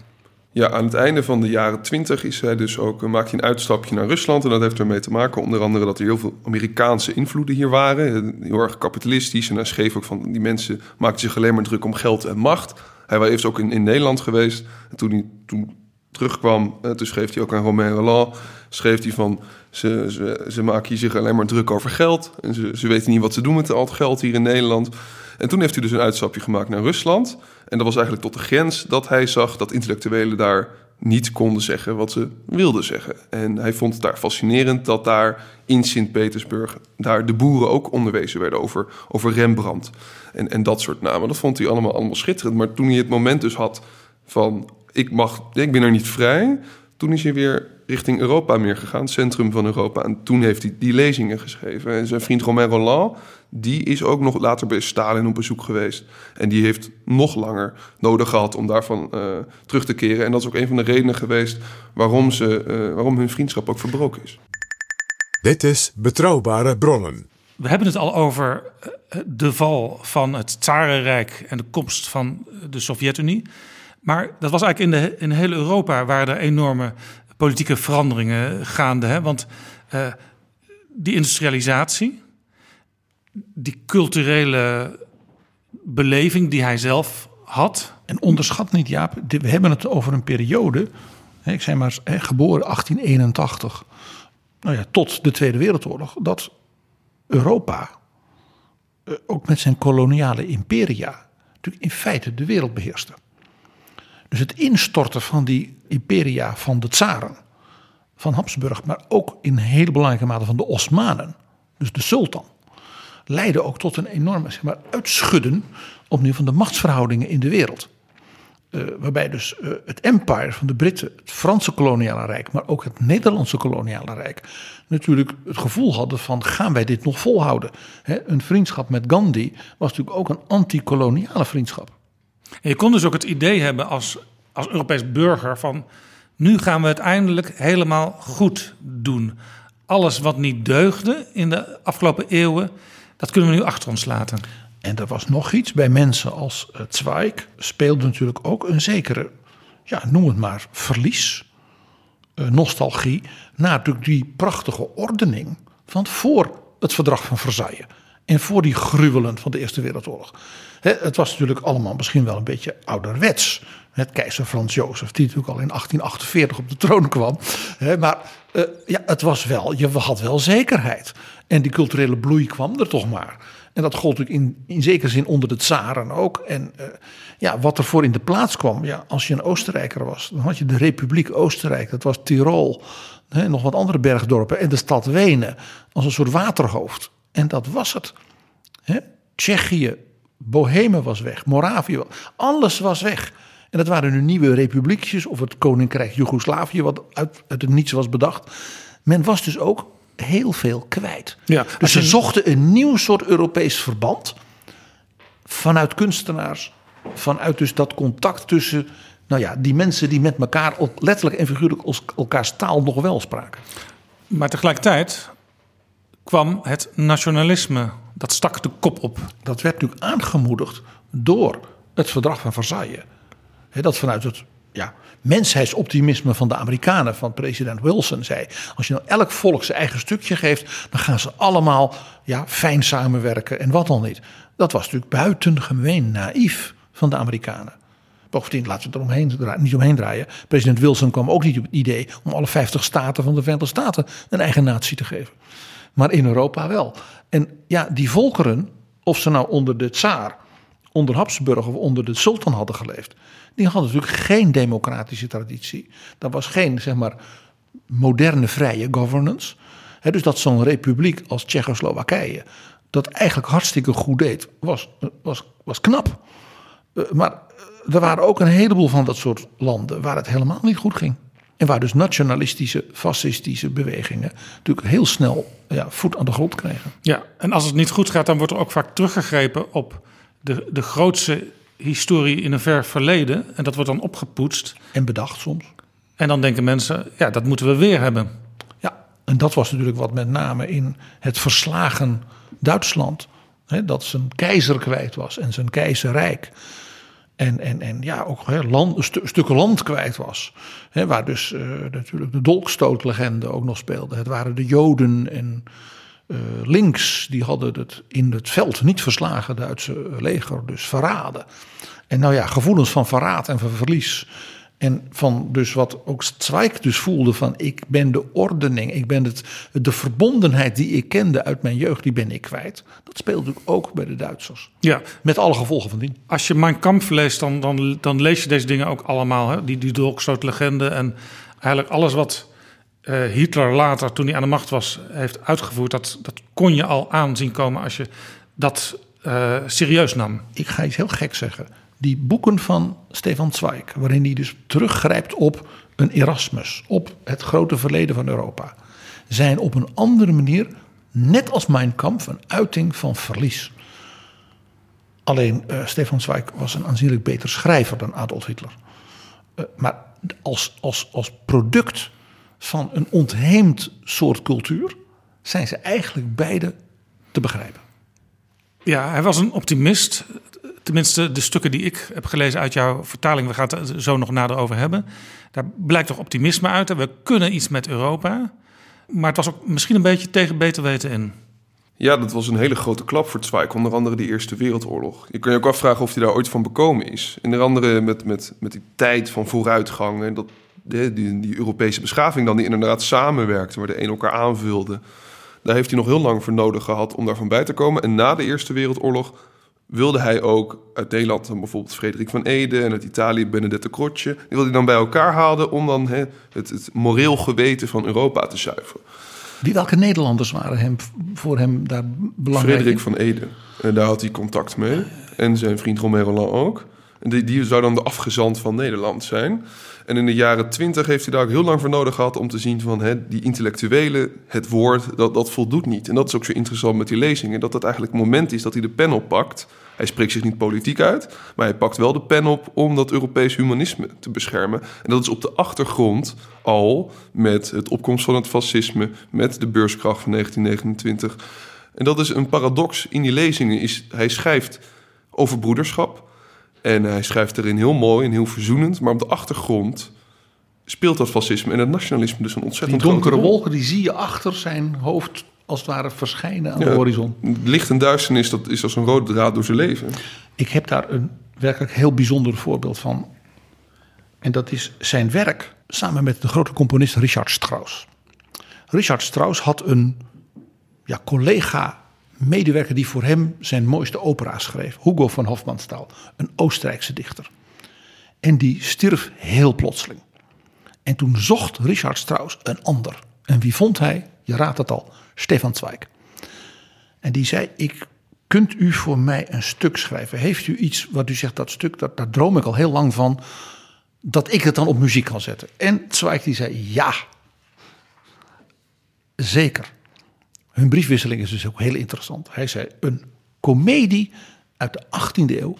Ja, aan het einde van de jaren twintig is hij dus ook, maakte hij een uitstapje naar Rusland. En dat heeft ermee te maken, onder andere, dat er heel veel Amerikaanse invloeden hier waren. Heel erg kapitalistisch. En hij schreef ook van die mensen maakten zich alleen maar druk om geld en macht. Hij was ook in, in Nederland geweest. En toen hij toen terugkwam, eh, toen schreef hij ook aan Romain Roland... schreef hij van, ze, ze, ze maken hier zich alleen maar druk over geld. En ze, ze weten niet wat ze doen met al het geld hier in Nederland. En toen heeft hij dus een uitstapje gemaakt naar Rusland. En dat was eigenlijk tot de grens dat hij zag dat intellectuelen daar niet konden zeggen wat ze wilden zeggen. En hij vond het daar fascinerend dat daar in Sint-Petersburg... daar de boeren ook onderwezen werden over, over Rembrandt en, en dat soort namen. Dat vond hij allemaal, allemaal schitterend. Maar toen hij het moment dus had van... ik, mag, ik ben er niet vrij... toen is hij weer richting Europa meer gegaan, het centrum van Europa. En toen heeft hij die lezingen geschreven. En zijn vriend Romain Roland, die is ook nog later bij Stalin op bezoek geweest. En die heeft nog langer nodig gehad om daarvan uh, terug te keren. En dat is ook een van de redenen geweest waarom, ze, uh, waarom hun vriendschap ook verbroken is. Dit is Betrouwbare Bronnen. We hebben het al over eh, de val van het Tsarenrijk en de komst van de Sovjet-Unie. Maar dat was eigenlijk in, de, in heel Europa waar er enorme politieke veranderingen gaande. Hè? Want uh, die industrialisatie, die culturele beleving die hij zelf had. En onderschat niet, Jaap, we hebben het over een periode. Ik zei maar, geboren 1881. Nou ja, tot de Tweede Wereldoorlog. Dat Europa, eh, ook met zijn koloniale imperia, natuurlijk in feite de wereld beheerste. Dus het instorten van die imperia van de tsaren, van Habsburg, maar ook in hele belangrijke mate van de Osmanen, dus de sultan, leidde ook tot een enorme zeg maar, uitschudden opnieuw van de machtsverhoudingen in de wereld. Uh, waarbij dus uh, het empire van de Britten, het Franse koloniale rijk, maar ook het Nederlandse koloniale rijk, natuurlijk het gevoel hadden van gaan wij dit nog volhouden? Een vriendschap met Gandhi was natuurlijk ook een anti-koloniale vriendschap. En je kon dus ook het idee hebben als, als Europees burger van Nu gaan we het eindelijk helemaal goed doen. Alles wat niet deugde in de afgelopen eeuwen, dat kunnen we nu achter ons laten. En er was nog iets bij mensen als uh, Zweig speelde natuurlijk ook een zekere, ja, noem het maar, verlies, uh, nostalgie, na natuurlijk die prachtige ordening van voor het verdrag van Versailles en voor die gruwelen van de Eerste Wereldoorlog. het was natuurlijk allemaal misschien wel een beetje ouderwets. Het keizer Frans Jozef, die natuurlijk al in 1848 op de troon kwam. maar uh, ja, het was wel, je had wel zekerheid. En die culturele bloei kwam er toch maar. En dat gold natuurlijk in, in zekere zin onder de tsaren ook. En uh, ja, wat er voor in de plaats kwam, ja, als je een Oostenrijker was, dan had je de Republiek Oostenrijk, dat was Tirol, hè, nog wat andere bergdorpen en de stad Wenen als een soort waterhoofd. En dat was het. Tsjechië, Bohemen was weg, Moravië, alles was weg. En dat waren nu nieuwe republiekjes of het koninkrijk Joegoslavië, wat uit, uit het niets was bedacht. Men was dus ook heel veel kwijt. Ja, dus ze zochten een nieuw soort Europees verband vanuit kunstenaars, vanuit dus dat contact tussen nou ja, die mensen die met elkaar letterlijk en figuurlijk elkaars taal nog wel spraken. Maar tegelijkertijd kwam het nationalisme, dat stak de kop op. Dat werd natuurlijk aangemoedigd door het verdrag van Versailles. dat vanuit het ja, mensheidsoptimisme van de Amerikanen, van president Wilson, zei: Als je nou elk volk zijn eigen stukje geeft, dan gaan ze allemaal ja, fijn samenwerken en wat dan niet. Dat was natuurlijk buitengemeen naïef van de Amerikanen. Bovendien, laten we er niet omheen draaien. President Wilson kwam ook niet op het idee om alle 50 staten van de Verenigde Staten een eigen natie te geven. Maar in Europa wel. En ja, die volkeren, of ze nou onder de tsaar, onder Habsburg of onder de sultan hadden geleefd, die hadden natuurlijk geen democratische traditie. Dat was geen, zeg maar, moderne vrije governance. dus dat zo'n republiek als Tsjechoslowakije dat eigenlijk hartstikke goed deed, was, was, was knap. Eh, maar eh, er waren ook een heleboel van dat soort landen waar het helemaal niet goed ging. En waar dus nationalistische, fascistische bewegingen natuurlijk heel snel ja, voet aan de grond krijgen. Ja, en als het niet goed gaat, dan wordt er ook vaak teruggegrepen op de, de grootste historie in een ver verleden. En dat wordt dan opgepoetst. En bedacht soms. En dan denken mensen, ja, dat moeten we weer hebben. Ja, en dat was natuurlijk wat met name in het verslagen Duitsland. Hè, dat zijn keizer kwijt was en zijn keizerrijk. En, en, en ja, ook hè, land, stu, stukken land kwijt was. Waar dus uh, natuurlijk de dolkstootlegende ook nog speelde. Het waren de Joden en uh, links, die hadden het in het veld niet verslagen Duitse leger, dus verraden. En nou ja, gevoelens van verraad en van verlies. En van dus wat ook Zweig dus voelde van ik ben de ordening, ik ben het, de verbondenheid die ik kende uit mijn jeugd, die ben ik kwijt. Dat speelt natuurlijk ook bij de Duitsers. Ja. Met alle gevolgen van dien. Als je Mijn Kampf leest, dan, dan, dan lees je deze dingen ook allemaal. Hè? Die, die dolkstootlegende en eigenlijk alles wat uh, Hitler later, toen hij aan de macht was, heeft uitgevoerd. Dat, dat kon je al aanzien komen als je dat uh, serieus nam. Ik ga iets heel gek zeggen die boeken van Stefan Zweig, waarin hij dus teruggrijpt op een Erasmus, op het grote verleden van Europa, zijn op een andere manier, net als Mein Kampf, een uiting van verlies. Alleen uh, Stefan Zweig was een aanzienlijk beter schrijver dan Adolf Hitler. Uh, maar als, als, als product van een ontheemd soort cultuur zijn ze eigenlijk beide te begrijpen. Ja, hij was een optimist tenminste de stukken die ik heb gelezen uit jouw vertaling, we gaan het zo nog nader over hebben. Daar blijkt toch optimisme uit. We kunnen iets met Europa. Maar het was ook misschien een beetje tegen beter weten in. Ja, dat was een hele grote klap voor Zweig. Onder andere de Eerste Wereldoorlog. Je kan je ook afvragen of hij daar ooit van bekomen is. Onder andere met, met, met die tijd van vooruitgang. En dat die, die, die Europese beschaving dan die inderdaad samenwerkte. Waar de een elkaar aanvulde. Daar heeft hij nog heel lang voor nodig gehad om daarvan bij te komen. En na de Eerste Wereldoorlog wilde hij ook uit Nederland bijvoorbeeld Frederik van Ede en uit Italië Benedette Croce. Die wilde hij dan bij elkaar halen om dan het, het moreel geweten van Europa te zuiveren. Wie, welke Nederlanders waren hem, voor hem daar belangrijk Frederik van Ede. En daar had hij contact mee. En zijn vriend Romero ook. Die, die zou dan de afgezant van Nederland zijn. En in de jaren twintig heeft hij daar ook heel lang voor nodig gehad om te zien van hè, die intellectuele, het woord, dat, dat voldoet niet. En dat is ook zo interessant met die lezingen, dat dat eigenlijk het moment is dat hij de pen oppakt. Hij spreekt zich niet politiek uit, maar hij pakt wel de pen op om dat Europees humanisme te beschermen. En dat is op de achtergrond al met het opkomst van het fascisme, met de beurskracht van 1929. En dat is een paradox in die lezingen. Is, hij schrijft over broederschap. En hij schrijft erin heel mooi en heel verzoenend. Maar op de achtergrond speelt dat fascisme en het nationalisme dus een ontzettend Die donkere wolken die zie je achter zijn hoofd als het ware verschijnen aan de horizon. Licht en duisternis, dat is als een rode draad door zijn leven. Ik heb daar een werkelijk heel bijzonder voorbeeld van. En dat is zijn werk samen met de grote componist Richard Strauss. Richard Strauss had een ja, collega medewerker die voor hem zijn mooiste opera schreef. Hugo van Hofmannsthal, een Oostenrijkse dichter. En die stierf heel plotseling. En toen zocht Richard Strauss een ander. En wie vond hij? Je raadt het al, Stefan Zweig. En die zei, ik, kunt u voor mij een stuk schrijven? Heeft u iets wat u zegt, dat stuk, dat, daar droom ik al heel lang van... dat ik het dan op muziek kan zetten? En Zweig die zei, ja, zeker. Hun briefwisseling is dus ook heel interessant. Hij zei, een komedie uit de 18e eeuw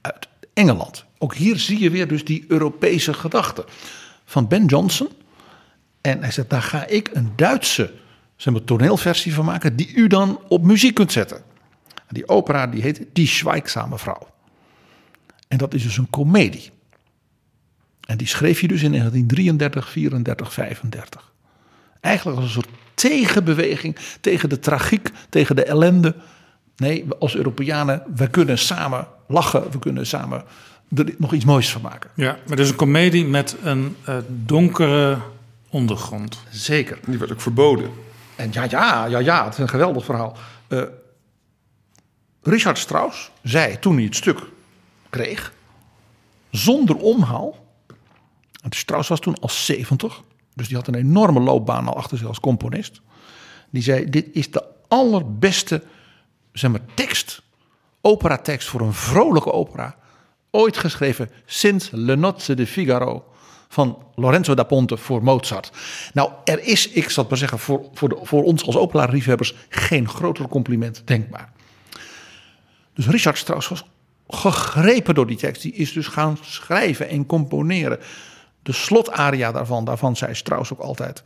uit Engeland. Ook hier zie je weer dus die Europese gedachte van Ben Jonson. En hij zegt, daar ga ik een Duitse zeg maar, toneelversie van maken... die u dan op muziek kunt zetten. En die opera die heet Die Schweigzame Vrouw. En dat is dus een komedie. En die schreef je dus in 1933, 34, 35. Eigenlijk als een soort tegenbeweging tegen de tragiek, tegen de ellende. Nee, als Europeanen, we kunnen samen lachen, we kunnen samen er nog iets moois van maken. Ja, maar dus een komedie met een uh, donkere ondergrond. Zeker. Die werd ook verboden. En ja, ja, ja, ja, het is een geweldig verhaal. Uh, Richard Strauss zei toen hij het stuk kreeg, zonder omhaal. Strauss was toen al 70, dus die had een enorme loopbaan al achter zich als componist. Die zei: Dit is de allerbeste zeg maar, tekst, operatekst voor een vrolijke opera. Ooit geschreven sinds Le Nozze de Figaro van Lorenzo da Ponte voor Mozart. Nou, er is, ik zal het maar zeggen, voor, voor, de, voor ons als opera-liefhebbers geen groter compliment denkbaar. Dus Richard Strauss was gegrepen door die tekst. Die is dus gaan schrijven en componeren. De slotaria daarvan, daarvan zei Strauss ook altijd.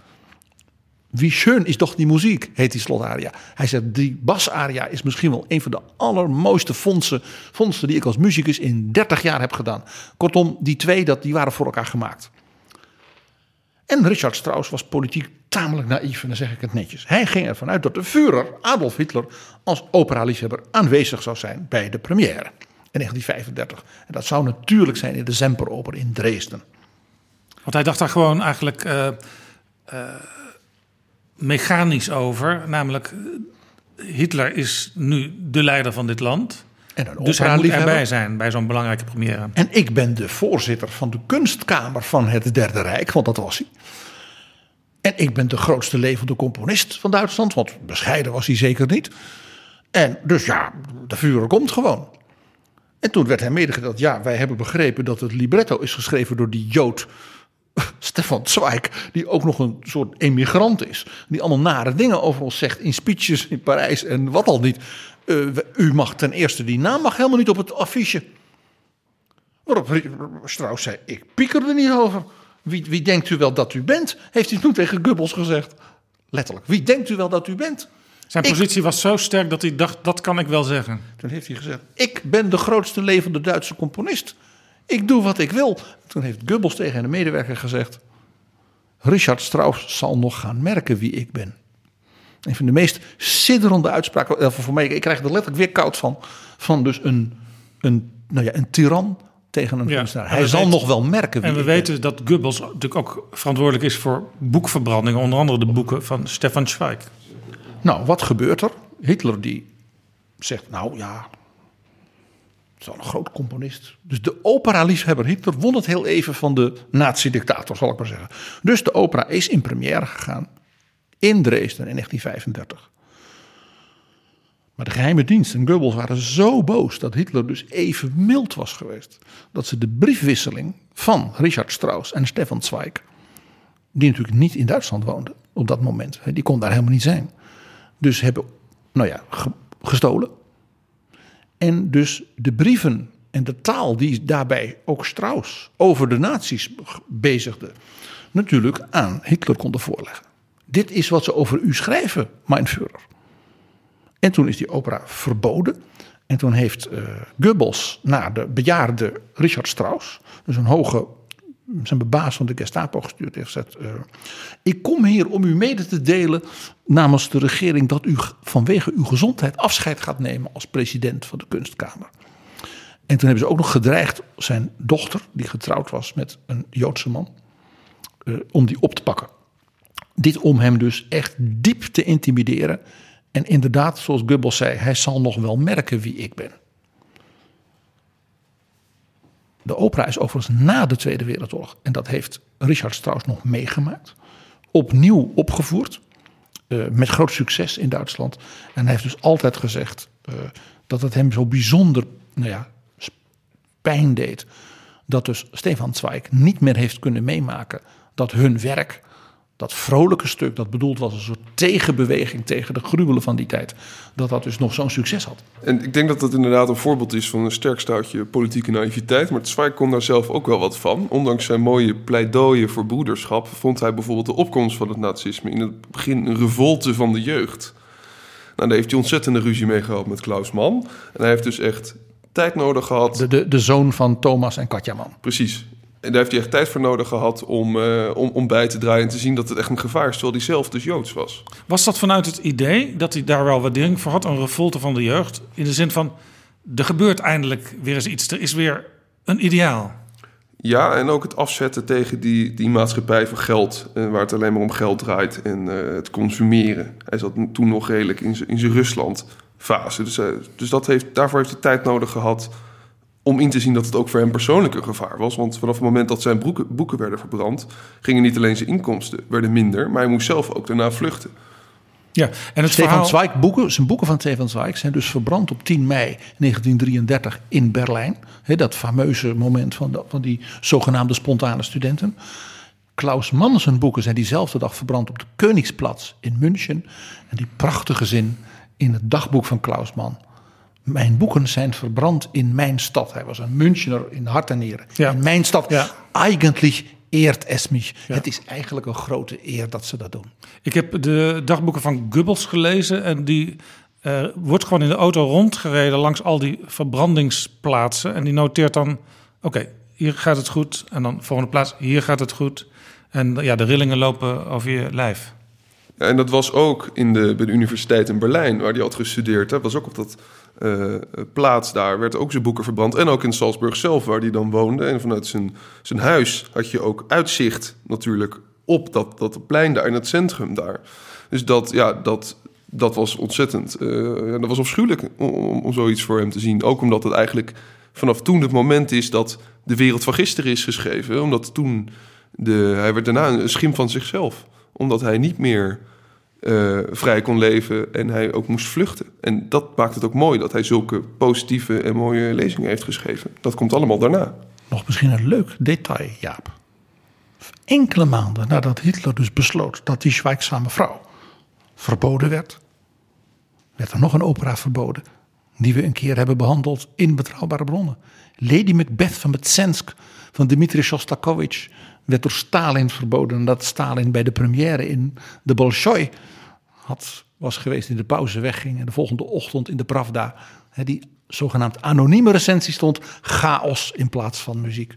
Wie schön is toch die muziek, heet die slotaria. Hij zegt, die basaria is misschien wel een van de allermooiste fondsen, fondsen die ik als muzikus in 30 jaar heb gedaan. Kortom, die twee dat, die waren voor elkaar gemaakt. En Richard Strauss was politiek tamelijk naïef, en dan zeg ik het netjes. Hij ging ervan uit dat de Führer, Adolf Hitler, als operaliefhebber aanwezig zou zijn bij de première in 1935. En dat zou natuurlijk zijn in de Semperoper in Dresden. Want hij dacht daar gewoon eigenlijk uh, uh, mechanisch over. Namelijk, Hitler is nu de leider van dit land. En een dus hij moet erbij zijn bij zo'n belangrijke première. En ik ben de voorzitter van de kunstkamer van het Derde Rijk, want dat was hij. En ik ben de grootste levende componist van Duitsland, want bescheiden was hij zeker niet. En dus ja, de vuur komt gewoon. En toen werd hij medegedeeld, ja, wij hebben begrepen dat het libretto is geschreven door die Jood Stefan Zweig, die ook nog een soort emigrant is. Die allemaal nare dingen over ons zegt in speeches in Parijs en wat al niet. Uh, u mag ten eerste, die naam mag helemaal niet op het affiche. Waarop Strauss zei, ik pieker er niet over. Wie, wie denkt u wel dat u bent? Heeft hij toen tegen Goebbels gezegd. Letterlijk, wie denkt u wel dat u bent? Zijn positie ik, was zo sterk dat hij dacht, dat kan ik wel zeggen. Toen heeft hij gezegd, ik ben de grootste levende Duitse componist. Ik doe wat ik wil. Toen heeft Goebbels tegen een medewerker gezegd... Richard Strauss zal nog gaan merken wie ik ben. Een van de meest sidderende uitspraken. Voor mij, ik krijg er letterlijk weer koud van. Van dus een, een, nou ja, een tiran tegen een Ja, Hij zal weten- nog wel merken wie En we ben. weten dat Goebbels natuurlijk ook verantwoordelijk is voor boekverbrandingen. Onder andere de boeken van Stefan Zweig. Nou, wat gebeurt er? Hitler die zegt, nou ja, een groot componist. Dus de opera-liefhebber Hitler won het heel even van de nazi-dictator, zal ik maar zeggen. Dus de opera is in première gegaan in Dresden in 1935. Maar de geheime dienst en Goebbels waren zo boos dat Hitler dus even mild was geweest. Dat ze de briefwisseling van Richard Strauss en Stefan Zweig, die natuurlijk niet in Duitsland woonden op dat moment, die kon daar helemaal niet zijn. Dus hebben, nou ja, gestolen. En dus de brieven en de taal die daarbij ook Strauss over de nazi's bezigde, natuurlijk aan Hitler konden voorleggen. Dit is wat ze over u schrijven, mijn Führer. En toen is die opera verboden. En toen heeft uh, Goebbels naar de bejaarde Richard Strauss, dus een hoge zijn baas van de Gestapo gestuurd heeft gezegd: uh, Ik kom hier om u mede te delen namens de regering dat u vanwege uw gezondheid afscheid gaat nemen als president van de kunstkamer. En toen hebben ze ook nog gedreigd zijn dochter, die getrouwd was met een Joodse man, uh, om die op te pakken. Dit om hem dus echt diep te intimideren. En inderdaad, zoals Goebbels zei, hij zal nog wel merken wie ik ben. De opera is overigens na de Tweede Wereldoorlog, en dat heeft Richard Strauss nog meegemaakt, opnieuw opgevoerd. Uh, met groot succes in Duitsland. En hij heeft dus altijd gezegd uh, dat het hem zo bijzonder nou ja, pijn deed. Dat dus Stefan Zweig niet meer heeft kunnen meemaken dat hun werk dat vrolijke stuk, dat bedoeld was een soort tegenbeweging tegen de gruwelen van die tijd, dat dat dus nog zo'n succes had. En ik denk dat dat inderdaad een voorbeeld is van een sterk stoutje politieke naïviteit. Maar Zweig kon daar zelf ook wel wat van. Ondanks zijn mooie pleidooien voor broederschap, vond hij bijvoorbeeld de opkomst van het nazisme in het begin een revolte van de jeugd. Nou, daar heeft hij ontzettende ruzie mee gehad met Klaus Mann. En hij heeft dus echt tijd nodig gehad. De, de, de zoon van Thomas en Katja Mann. Precies. En daar heeft hij echt tijd voor nodig gehad om, uh, om, om bij te draaien en te zien dat het echt een gevaar is, terwijl hij zelf dus Joods was. Was dat vanuit het idee dat hij daar wel waardering voor had, een revolte van de jeugd? In de zin van, er gebeurt eindelijk weer eens iets, er is weer een ideaal. Ja, en ook het afzetten tegen die, die maatschappij van geld, uh, waar het alleen maar om geld draait en uh, het consumeren. Hij zat toen nog redelijk in zijn Rusland-fase. Dus, dus dat heeft, daarvoor heeft hij tijd nodig gehad om in te zien dat het ook voor hem persoonlijk een gevaar was. Want vanaf het moment dat zijn boeken, boeken werden verbrand, gingen niet alleen zijn inkomsten werden minder, maar hij moest zelf ook daarna vluchten. Ja, en het Stefan verhaal... Zweig boeken, zijn boeken van Stefan Zweig zijn dus verbrand op 10 mei 1933 in Berlijn. He, dat fameuze moment van, van die zogenaamde spontane studenten. Klaus Mann zijn boeken zijn diezelfde dag verbrand op de Koningsplatz in München. En die prachtige zin in het dagboek van Klaus Mann. Mijn boeken zijn verbrand in mijn stad. Hij was een Münchner in hart en nieren. In mijn stad. Ja. Eigentlich eert es mich. Het is eigenlijk een grote eer dat ze dat doen. Ik heb de dagboeken van Goebbels gelezen. En die uh, wordt gewoon in de auto rondgereden langs al die verbrandingsplaatsen. En die noteert dan: oké, hier gaat het goed. En dan volgende plaats, hier gaat het goed. En ja, de rillingen lopen over je lijf. en dat was ook in de, bij de universiteit in Berlijn, waar hij had gestudeerd. Dat was ook op dat uh, plaats daar werd ook zijn boeken verbrand. En ook in Salzburg zelf, waar hij dan woonde. En vanuit zijn, zijn huis had je ook uitzicht natuurlijk op dat, dat plein daar in het centrum daar. Dus dat, ja, dat, dat was ontzettend. Uh, dat was afschuwelijk om, om, zoiets voor hem te zien. Ook omdat het eigenlijk vanaf toen het moment is dat de wereld van gisteren is geschreven. Omdat toen de, hij werd daarna een schim van zichzelf. Omdat hij niet meer uh, vrij kon leven en hij ook moest vluchten. En dat maakt het ook mooi dat hij zulke positieve en mooie lezingen heeft geschreven. Dat komt allemaal daarna. Nog misschien een leuk detail, Jaap. Enkele maanden nadat Hitler dus besloot dat die zwijgzame vrouw verboden werd, werd er nog een opera verboden. Die we een keer hebben behandeld in Betrouwbare Bronnen. Lady Macbeth van Metsensk van Dmitri Shostakovich werd door Stalin verboden. En dat Stalin bij de première in de Bolshoi had, was geweest, in de pauze wegging. En de volgende ochtend in de Pravda, die zogenaamd anonieme recensie stond, chaos in plaats van muziek.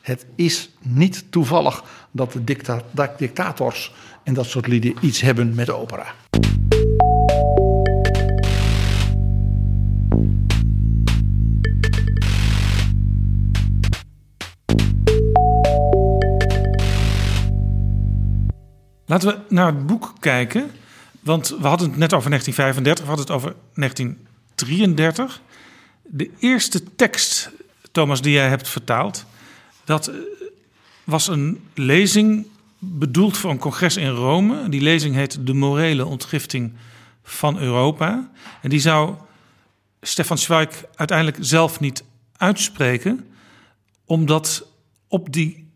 Het is niet toevallig dat de dicta dictators en dat soort lieden iets hebben met opera. Laten we naar het boek kijken. Want we hadden het net over 1935, we hadden het over 1933. De eerste tekst, Thomas, die jij hebt vertaald, dat eh, was een lezing bedoeld voor een congres in Rome. Die lezing heet De morele ontgifting van Europa. En die zou Stefan Zweig uiteindelijk zelf niet uitspreken, omdat op die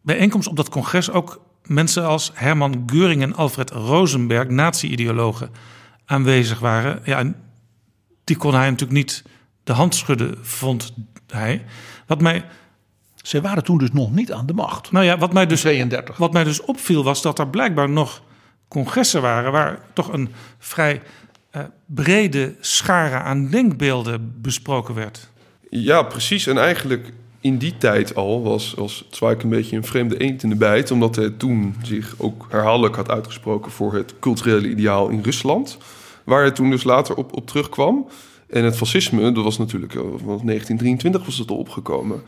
bijeenkomst, op dat congres, ook mensen als Herman Geuring en Alfred Rosenberg, nazi-ideologen, aanwezig waren. Ja, en die kon hij natuurlijk niet de hand schudden, vond hij. Wat mij. Ze waren toen dus nog niet aan de macht. Nou ja, wat mij dus, 32. wat mij dus opviel was dat er blijkbaar nog congressen waren waar toch een vrij uh, brede schare aan denkbeelden besproken werd. Ja, precies. En eigenlijk in die tijd al was, was Zweig een beetje een vreemde eend in de bijt, omdat hij toen zich ook herhaaldelijk had uitgesproken voor het culturele ideaal in Rusland, waar hij toen dus later op, op terugkwam. En het fascisme, dat was natuurlijk, uh, 1923 was het al opgekomen.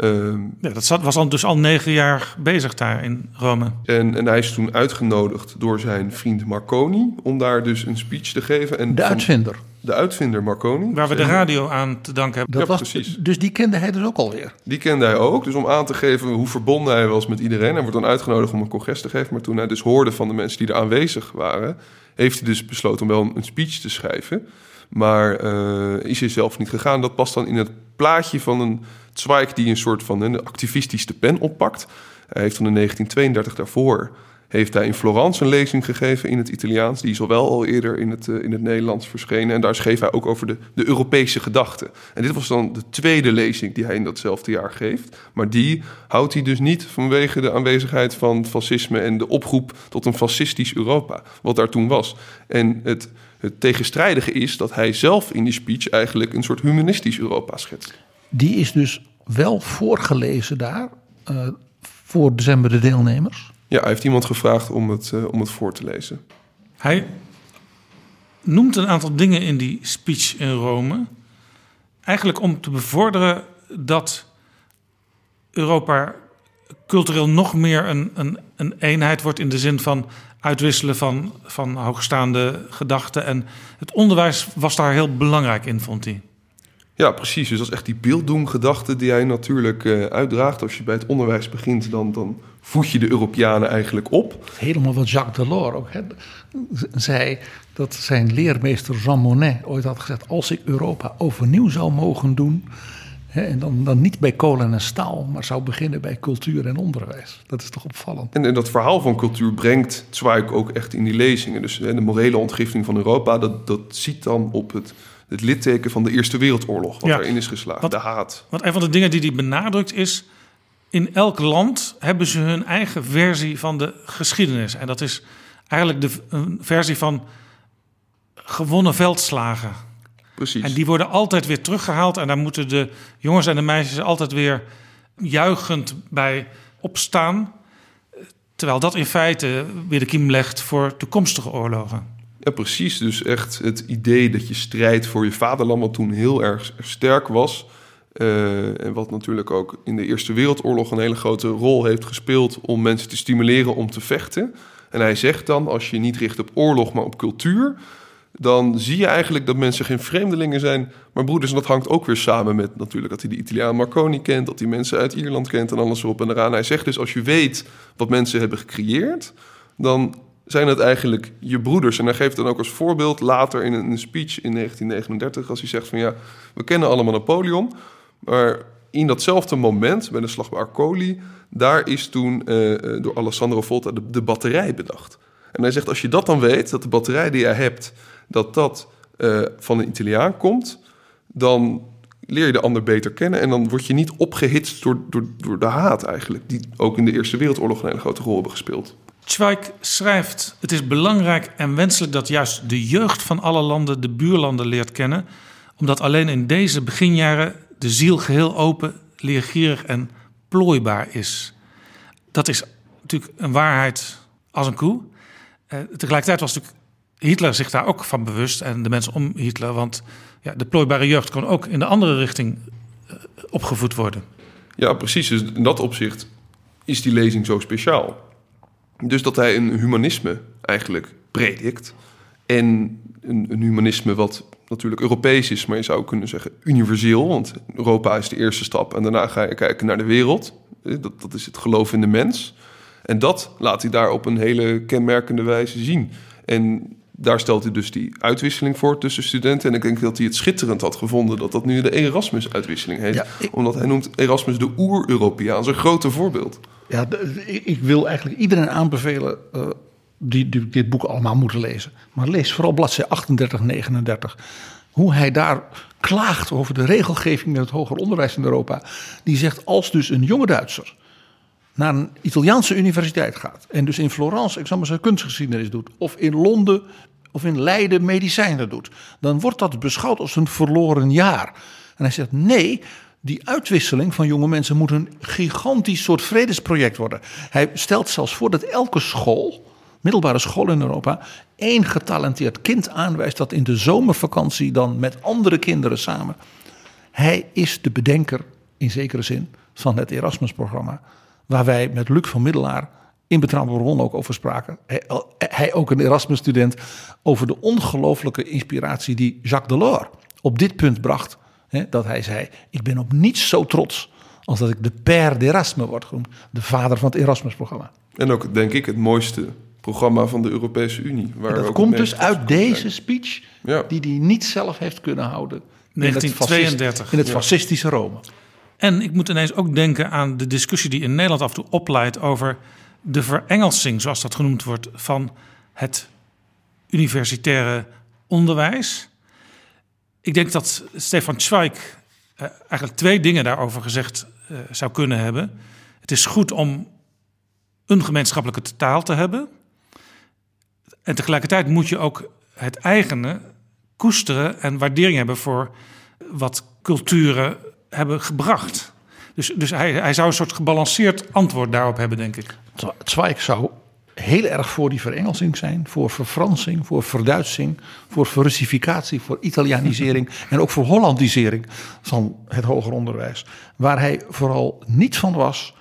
Ehm, ja, dat zat, was al dus al negen jaar bezig daar in Rome. En, en hij is toen uitgenodigd door zijn vriend Marconi om daar dus een speech te geven. En de uitvinder. De uitvinder Marconi. Waar we de radio aan te danken hebben. Dat was, precies. Dus die kende hij dus ook alweer? Die kende hij ook. Dus om aan te geven hoe verbonden hij was met iedereen. Hij wordt dan uitgenodigd om een congres te geven. Maar toen hij dus hoorde van de mensen die er aanwezig waren... heeft hij dus besloten om wel een speech te schrijven. Maar uh, is hij zelf niet gegaan. Dat past dan in het plaatje van een Zweig die een soort van een activistische pen oppakt. Hij heeft van in 1932 daarvoor heeft hij in Florence een lezing gegeven in het Italiaans. Die is al wel al eerder in het, uh, in het Nederlands verschenen. En daar schreef hij ook over de, de Europese gedachte. En dit was dan de tweede lezing die hij in datzelfde jaar geeft. Maar die houdt hij dus niet vanwege de aanwezigheid van fascisme en de oproep tot een fascistisch Europa. Wat daar toen was. En het, het tegenstrijdige is dat hij zelf in die speech eigenlijk een soort humanistisch Europa schetst. Die is dus wel voorgelezen daar uh, voor december de deelnemers. Ja, hij heeft iemand gevraagd om het, uh, om het voor te lezen. Hij noemt een aantal dingen in die speech in Rome. Eigenlijk om te bevorderen dat Europa cultureel nog meer een, een, een eenheid wordt in de zin van uitwisselen van, van hoogstaande gedachten. En het onderwijs was daar heel belangrijk in, vond hij. Ja, precies. Dus dat is echt die beelddoengedachte die hij natuurlijk uh, uitdraagt. Als je bij het onderwijs begint, dan, dan voed je de Europeanen eigenlijk op. Helemaal wat Jacques Delors ook hè, zei. Dat zijn leermeester Jean Monnet ooit had gezegd... als ik Europa overnieuw zou mogen doen... Hè, en dan, dan niet bij kolen en staal, maar zou beginnen bij cultuur en onderwijs. Dat is toch opvallend. En, en dat verhaal van cultuur brengt Zweig ook echt in die lezingen. Dus hè, de morele ontgifting van Europa, dat, dat ziet dan op het het litteken van de Eerste Wereldoorlog, wat ja. erin is geslagen, wat, de haat. Want een van de dingen die hij benadrukt is... in elk land hebben ze hun eigen versie van de geschiedenis. En dat is eigenlijk de een versie van gewonnen veldslagen. Precies. En die worden altijd weer teruggehaald... en daar moeten de jongens en de meisjes altijd weer juichend bij opstaan... terwijl dat in feite weer de kiem legt voor toekomstige oorlogen. Ja, precies. Dus echt het idee dat je strijdt voor je vaderland, wat toen heel erg sterk was. Uh, en wat natuurlijk ook in de Eerste Wereldoorlog een hele grote rol heeft gespeeld om mensen te stimuleren om te vechten. En hij zegt dan, als je niet richt op oorlog, maar op cultuur, dan zie je eigenlijk dat mensen geen vreemdelingen zijn, maar broeders. En dat hangt ook weer samen met natuurlijk dat hij de Italiaan Marconi kent, dat hij mensen uit Ierland kent en alles erop en eraan. Hij zegt dus, als je weet wat mensen hebben gecreëerd, dan zijn het eigenlijk je broeders. En hij geeft dan ook als voorbeeld later in een speech in 1939... als hij zegt van ja, we kennen allemaal Napoleon... maar in datzelfde moment, bij de slag bij Arcoli... daar is toen uh, door Alessandro Volta de, batterij bedacht. En hij zegt, als je dat dan weet, dat de batterij die je hebt... dat dat uh, van een Italiaan komt... dan leer je de ander beter kennen... en dan word je niet opgehitst door, door, door de haat eigenlijk... die ook in de Eerste Wereldoorlog een hele grote rol hebben gespeeld. Zweig schrijft: Het is belangrijk en wenselijk dat juist de jeugd van alle landen de buurlanden leert kennen, omdat alleen in deze beginjaren de ziel geheel open, leergierig en plooibaar is. Dat is natuurlijk een waarheid als een koe. Eh, tegelijkertijd was natuurlijk Hitler zich daar ook van bewust en de mensen om Hitler, want ja, de plooibare jeugd kon ook in de andere richting uh, opgevoed worden. Ja, precies. Dus in dat opzicht is die lezing zo speciaal. Dus dat hij een humanisme eigenlijk predikt. En een, een, humanisme wat natuurlijk Europees is, maar je zou kunnen zeggen universeel. Want Europa is de eerste stap en daarna ga je kijken naar de wereld. Dat, dat is het geloof in de mens. En dat laat hij daar op een hele kenmerkende wijze zien. En daar stelt hij dus die uitwisseling voor tussen studenten. En ik denk dat hij het schitterend had gevonden dat dat nu de Erasmus-uitwisseling heet. Omdat hij noemt Erasmus de oer-Europeaan, een grote voorbeeld. Ja, ik wil eigenlijk iedereen aanbevelen uh, die, dit boek allemaal moeten lezen. Maar lees vooral bladzijde 38, 39. Hoe hij daar klaagt over de regelgeving in het hoger onderwijs in Europa. Die zegt als dus een jonge Duitser naar een Italiaanse universiteit gaat. En dus in Florence, maar zeggen, kunstgeschiedenis doet. Of in Londen of in Leiden medicijnen doet. Dan wordt dat beschouwd als een verloren jaar. En hij zegt nee, die uitwisseling van jonge mensen moet een gigantisch soort vredesproject worden. Hij stelt zelfs voor dat elke school, middelbare school in Europa, één getalenteerd kind aanwijst dat in de zomervakantie dan met andere kinderen samen. Hij is de bedenker, in zekere zin, van het Erasmus-programma. Waar wij met Luc van Middelaar in Betrouwbare Ron ook over spraken. Hij, hij ook een Erasmus-student. Over de ongelooflijke inspiratie die Jacques Delors op dit punt bracht. Hè, dat hij zei: Ik ben op niets zo trots als dat ik de père d'Erasme word genoemd. De vader van het Erasmus-programma. En ook, denk ik, het mooiste programma van de Europese Unie. Waar dat komt dus uit deze speech, ja. die hij niet zelf heeft kunnen houden. 1932. In het, fascistische Rome. En ik moet ineens ook denken aan de discussie die in Nederland af en toe opleidt over de verengelsing, zoals dat genoemd wordt, van het universitaire onderwijs. Ik denk dat Stefan Zweig eh, eigenlijk twee dingen daarover gezegd eh, zou kunnen hebben. Het is goed om een gemeenschappelijke taal te hebben. En tegelijkertijd moet je ook het eigene koesteren en waardering hebben voor wat culturen hebben gebracht. Dus, dus hij, hij zou een soort gebalanceerd antwoord daarop hebben, denk ik. Zweig zou heel erg voor die verengelsing zijn, voor verfransing, voor verduitsing, voor verrussificatie, voor Italianisering en ook voor Hollandisering van het hoger onderwijs. Waar hij vooral niet van was,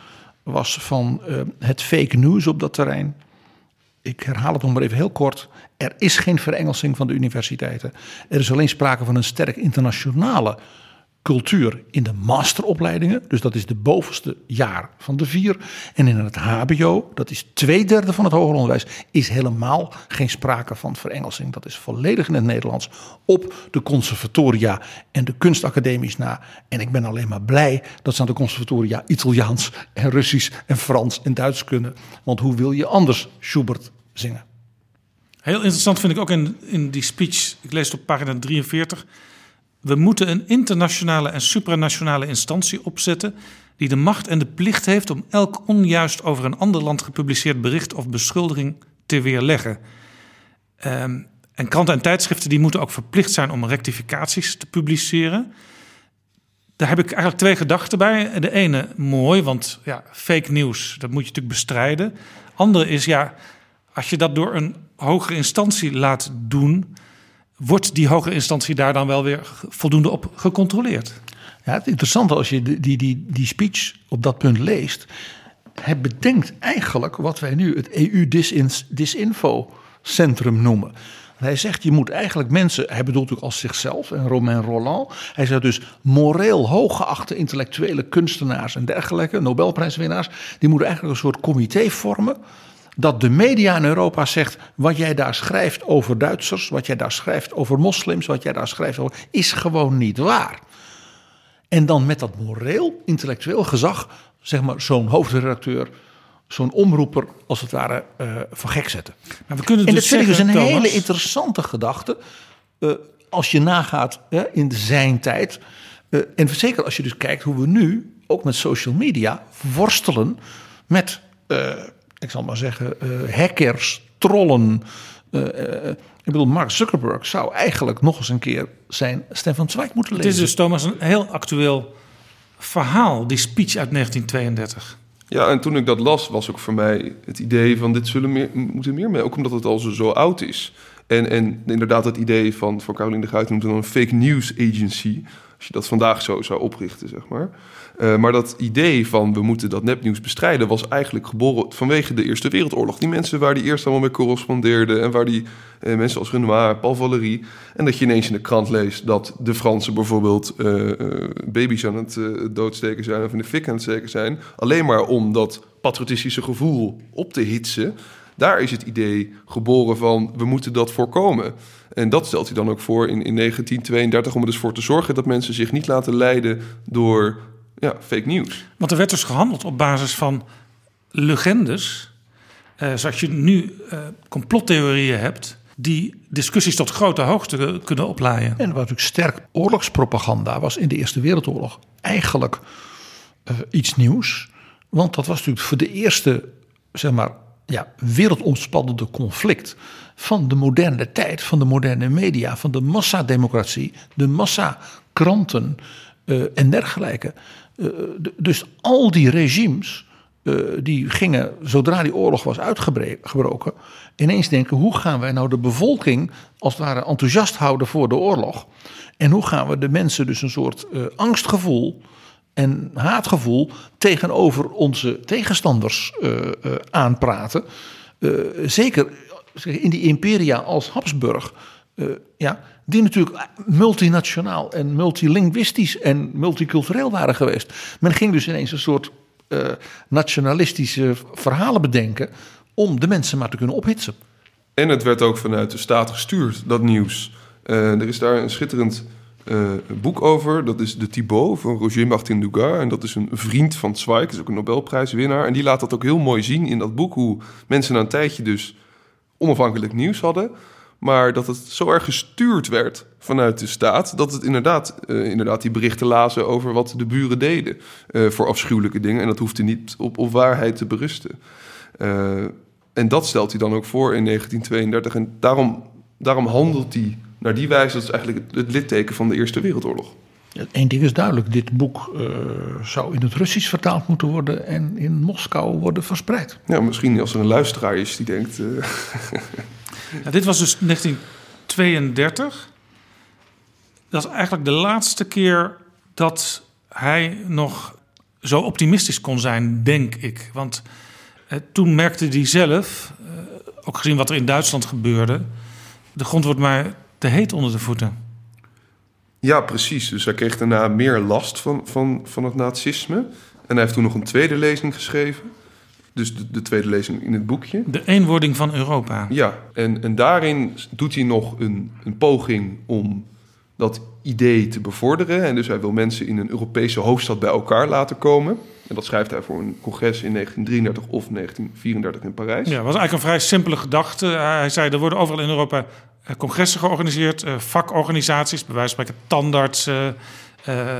was van uh, het fake news op dat terrein. Ik herhaal het nog maar even heel kort. Er is geen verengelsing van de universiteiten. Er is alleen sprake van een sterk internationale cultuur in de masteropleidingen. Dus dat is de bovenste jaar van de vier. En in het HBO, dat is twee derde van het hoger onderwijs, is helemaal geen sprake van verengelsing. Dat is volledig in het Nederlands op de conservatoria en de kunstacademies na. En ik ben alleen maar blij dat ze aan de conservatoria Italiaans en Russisch en Frans en Duits kunnen. Want hoe wil je anders Schubert zingen? Heel interessant vind ik ook in, in die speech, ik lees het op pagina 43 we moeten een internationale en supranationale instantie opzetten die de macht en de plicht heeft om elk onjuist over een ander land gepubliceerd bericht of beschuldiging te weerleggen. Um, en kranten en tijdschriften die moeten ook verplicht zijn om rectificaties te publiceren. Daar heb ik eigenlijk twee gedachten bij. De ene mooi, want ja, fake nieuws, dat moet je natuurlijk bestrijden. Andere is ja, als je dat door een hogere instantie laat doen, wordt die hogere instantie daar dan wel weer voldoende op gecontroleerd? Ja, het interessante als je die, die, die speech op dat punt leest. Hij bedenkt eigenlijk wat wij nu het EU-disinfo-centrum noemen. Hij zegt, je moet eigenlijk mensen, hij bedoelt ook als zichzelf en Romain Roland. Hij zegt dus, moreel hooggeachte intellectuele kunstenaars en dergelijke, Nobelprijswinnaars, die moeten eigenlijk een soort comité vormen dat de media in Europa zegt: wat jij daar schrijft over Duitsers, wat jij daar schrijft over moslims, wat jij daar schrijft over, is gewoon niet waar. En dan met dat moreel, intellectueel gezag, zeg maar, zo'n hoofdredacteur, zo'n omroeper, als het ware, uh, voor gek zetten. Maar we kunnen en dus dat vind ik dus een Thomas, hele interessante gedachte. Uh, als je nagaat uh, in zijn tijd. Uh, en zeker als je dus kijkt hoe we nu, ook met social media, worstelen met ik zal maar zeggen, uh, hackers, trollen. Uh, ik bedoel, Mark Zuckerberg zou eigenlijk nog eens een keer zijn Stefan Zweig moeten lezen. Het is dus, Thomas, een heel actueel verhaal, die speech uit 1932. Ja, en toen ik dat las, was ook voor mij het idee van dit zullen meer, moeten meer mee. Ook omdat het al zo, zo oud is. En, en inderdaad het idee van, voor Caroline de Guit noemt het een fake news agency. Als je dat vandaag zo zou oprichten, zeg maar. Uh, maar dat idee van we moeten dat nepnieuws bestrijden was eigenlijk geboren vanwege de Eerste Wereldoorlog. Die mensen waar die eerst allemaal mee correspondeerden en waar die uh, mensen als Renoir, Paul Valéry. En dat je ineens in de krant leest dat de Fransen bijvoorbeeld uh, baby's aan het doodsteken zijn of in de fik aan het steken zijn. Alleen maar om dat patriotistische gevoel op te hitsen Daar is het idee geboren van we moeten dat voorkomen. En dat stelt hij dan ook voor in, in 1932 om er dus voor te zorgen dat mensen zich niet laten leiden door ja, fake news. Want er werd dus gehandeld op basis van legendes. Eh, zoals je nu eh, complottheorieën hebt die discussies tot grote hoogte kunnen oplaaien. En wat natuurlijk sterk oorlogspropaganda was in de Eerste Wereldoorlog eigenlijk uh, iets nieuws. Want dat was natuurlijk voor de eerste, zeg maar, ja, wereldomspannende conflict van de moderne tijd, van de moderne media, van de massademocratie, de massakranten uh, en dergelijke. Uh, dus al die regimes uh, die gingen, zodra die oorlog was uitgebroken, ineens denken: hoe gaan wij nou de bevolking als het ware enthousiast houden voor de oorlog? En hoe gaan we de mensen dus een soort uh, angstgevoel en haatgevoel tegenover onze tegenstanders aanpraten? zeker in die imperia als Habsburg. Ja, die natuurlijk multinationaal en multilinguistisch en multicultureel waren geweest. Men ging dus ineens een soort uh, nationalistische verhalen bedenken om de mensen maar te kunnen ophitsen. En het werd ook vanuit de staat gestuurd, dat nieuws. Uh, er is daar een schitterend boek over. Dat is de Thibaut van Roger Martin Dugas. En dat is een vriend van Zweig, is ook een Nobelprijswinnaar. En die laat dat ook heel mooi zien in dat boek. Hoe mensen na een tijdje dus onafhankelijk nieuws hadden. Maar dat het zo erg gestuurd werd vanuit de staat. dat het inderdaad, uh, inderdaad die berichten lazen over wat de buren deden. Uh, voor afschuwelijke dingen. En dat hoefde niet op, op waarheid te berusten. Uh, en dat stelt hij dan ook voor in 1932. En daarom, daarom handelt hij naar die wijze. Dat is eigenlijk het, het litteken van de Eerste Wereldoorlog. Eén ding is duidelijk: dit boek uh, zou in het Russisch vertaald moeten worden en in Moskou worden verspreid. Ja, misschien als er een luisteraar is die denkt. Uh... Ja, dit was dus 1932. Dat is eigenlijk de laatste keer dat hij nog zo optimistisch kon zijn, denk ik. Want eh, toen merkte hij zelf, eh, ook gezien wat er in Duitsland gebeurde, de grond wordt maar te heet onder de voeten. Ja, precies. Dus hij kreeg daarna meer last van, van, van het nazisme. En hij heeft toen nog een tweede lezing geschreven. Dus de, de, tweede lezing in het boekje. De eenwording van Europa. Ja, en, en daarin doet hij nog een, een poging om dat idee te bevorderen. En dus hij wil mensen in een Europese hoofdstad bij elkaar laten komen. En dat schrijft hij voor een congres in 1933 of 1934 in Parijs. Ja, dat was eigenlijk een vrij simpele gedachte. Hij zei, er worden overal in Europa eh, congressen georganiseerd, eh, vakorganisaties, bij wijze van spreken tandartsen, uh,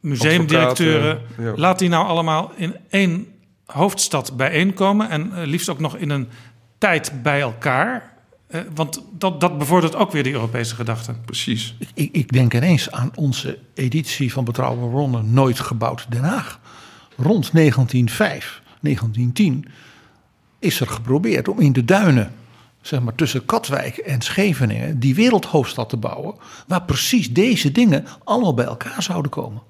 museumdirecteuren. Ja. Laat die nou allemaal in één hoofdstad bijeenkomen en liefst ook nog in een tijd bij elkaar. want dat, dat bevordert ook weer die Europese gedachte. Precies. Ik, ik denk ineens aan onze editie van Betrouwbare Bronnen Nooit Gebouwd Den Haag. Rond 1905, 1910 is er geprobeerd om in de duinen, zeg maar tussen Katwijk en Scheveningen, die wereldhoofdstad te bouwen, waar precies deze dingen allemaal bij elkaar zouden komen.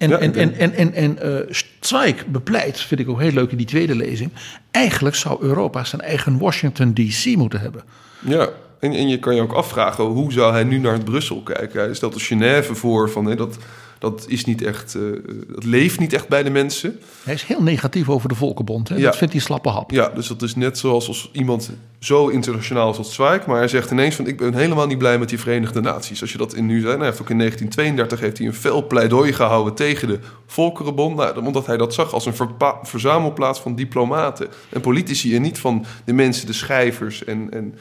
En, ja, en, en, en, en, en uh, Zweig bepleit, vind ik ook heel leuk in die tweede lezing. Eigenlijk zou Europa zijn eigen Washington DC moeten hebben. Ja, en, en je kan je ook afvragen hoe zou hij nu naar Brussel kijken? Hij stelt de Genève voor van hè, dat dat is niet echt, uh, dat leeft niet echt bij de mensen. Hij is heel negatief over de Volkenbond. Hè? Ja. Dat vindt hij slappe hap. Ja, dus dat is net zoals als iemand zo internationaal als Zweig, maar hij zegt ineens van ik ben helemaal niet blij met die Verenigde Naties. Als je dat in nu zei, hij heeft ook in 1932 heeft hij een fel pleidooi gehouden tegen de Volkerenbond, nou, omdat hij dat zag als een verzamelplaats van diplomaten en politici en niet van de mensen, de schrijvers en, en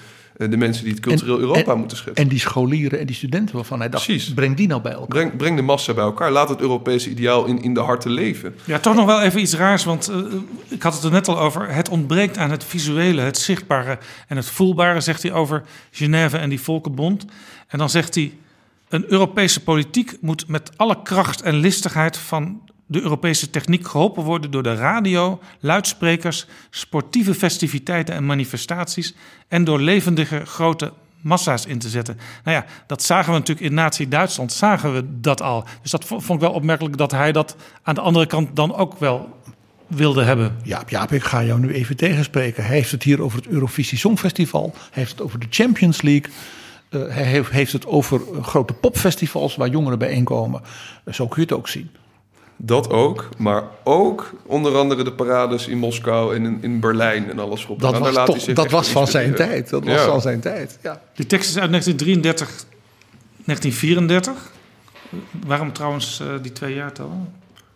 de mensen die het cultureel en, Europa en, moeten schetsen. En die scholieren en die studenten waarvan hij dacht, Precies. breng die nou bij elkaar. Breng, breng de massa bij elkaar. Laat het Europese ideaal in, in de harten leven. Ja, toch nog wel even iets raars, want uh, ik had het er net al over. Het ontbreekt aan het visuele, het zichtbare en het voelbare, zegt hij over Genève en die Volkenbond. En dan zegt hij, een Europese politiek moet met alle kracht en listigheid van de Europese techniek geholpen worden door de radio, luidsprekers, sportieve festiviteiten en manifestaties en door levendige grote massa's in te zetten. Nou ja, dat zagen we natuurlijk in Nazi-Duitsland, zagen we dat al. Dus dat vond ik wel opmerkelijk dat hij dat aan de andere kant dan ook wel wilde hebben. Ja, Jaap, ik ga jou nu even tegenspreken. Hij heeft het hier over het Eurovisie Songfestival. Hij heeft het over de Champions League. Uh, hij heeft, heeft, het over grote popfestivals waar jongeren bijeenkomen. Zo kun je het ook zien. Dat ook, maar ook onder andere de parades in Moskou en in, in Berlijn en alles op. Dat was, toch, dat was van zijn tijd. Dat was Ja. van zijn tijd. Ja. Die tekst is uit 1933, 1934. Waarom trouwens eh, die twee jaartallen?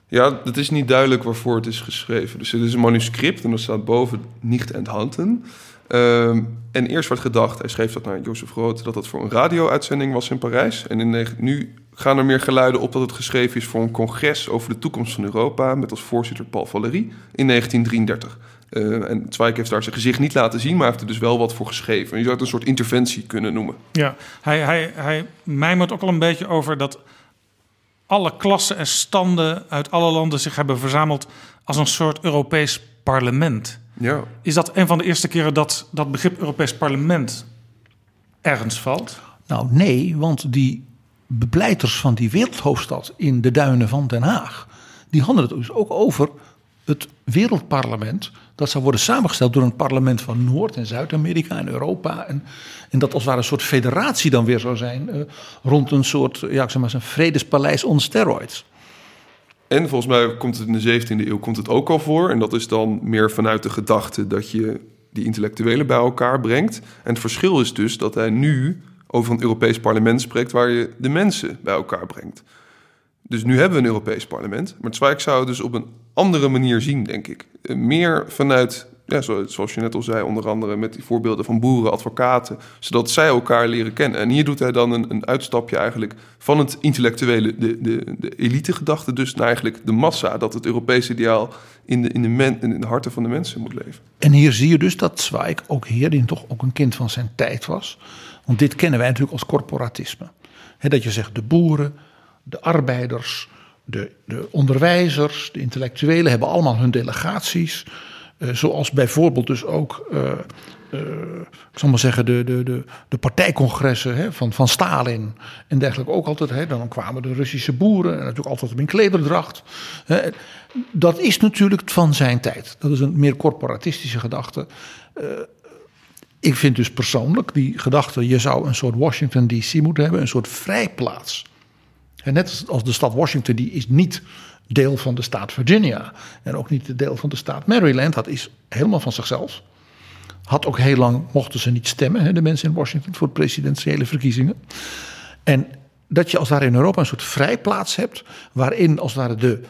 Ja, het is niet duidelijk waarvoor het is geschreven. Dus het is een manuscript en er staat boven nicht enthalten. Ehm, en eerst werd gedacht, hij schreef dat naar Jozef Rood, dat dat voor een radio-uitzending was in Parijs. En in, nu gaan er meer geluiden op dat het geschreven is voor een congres over de toekomst van Europa. Met als voorzitter Paul Valéry in 1933. Eh, en Zweig heeft daar zijn gezicht niet laten zien, maar hij heeft er dus wel wat voor geschreven. En je zou het een soort interventie kunnen noemen. Ja, hij, hij, hij mijmert ook al een beetje over dat alle klassen en standen uit alle landen zich hebben verzameld als een soort Europees parlement. Ja. Is dat een van de eerste keren dat dat begrip Europees parlement ergens valt? Nou nee, want die bepleiters van die wereldhoofdstad in de duinen van Den Haag... die hadden het dus ook over het wereldparlement... dat zou worden samengesteld door een parlement van Noord- en Zuid-Amerika en Europa... En, en dat als het ware een soort federatie dan weer zou zijn... eh, rond een soort, ja, zeg maar, een vredespaleis on steroids. En volgens mij komt het in de 17e eeuw komt het ook al voor. En dat is dan meer vanuit de gedachte dat je die intellectuelen bij elkaar brengt. En het verschil is dus dat hij nu over een Europees parlement spreekt waar je de mensen bij elkaar brengt. Dus nu hebben we een Europees parlement. Maar Zweig zou het dus op een andere manier zien, denk ik. Eh, Meer vanuit, ja, zo- zoals je net al zei, onder andere met die voorbeelden van boeren, advocaten, zodat zij elkaar leren kennen. En hier doet hij dan een, een uitstapje eigenlijk van het intellectuele, de, de, de elite-gedachte, dus naar eigenlijk de massa, dat het Europese ideaal in de, in, de in harten van de mensen moet leven. En hier zie je dus dat Zweig ook hierin toch ook een kind van zijn tijd was. Want dit kennen wij natuurlijk als corporatisme. Dat je zegt de boeren, de arbeiders, de, de onderwijzers, de intellectuelen hebben allemaal hun delegaties. Eh, zoals bijvoorbeeld dus ook, eh, eh, ik zal maar zeggen, de, de, de, de partijcongressen van, van Stalin en dergelijke ook altijd. Dan kwamen de Russische boeren en natuurlijk altijd in klederdracht. Dat is natuurlijk van zijn tijd. Dat is een meer corporatistische gedachte. Ik vind dus persoonlijk die gedachte, je zou een soort Washington DC moeten hebben, een soort vrijplaats. En net als- de stad Washington, die is niet deel van de staat Virginia. En ook niet deel van de staat Maryland. Dat is helemaal van zichzelf. Had ook heel lang, mochten ze niet stemmen, hè, de mensen in Washington, voor de presidentiële verkiezingen. En dat je als daar in Europa een soort vrijplaats hebt, waarin als ware de,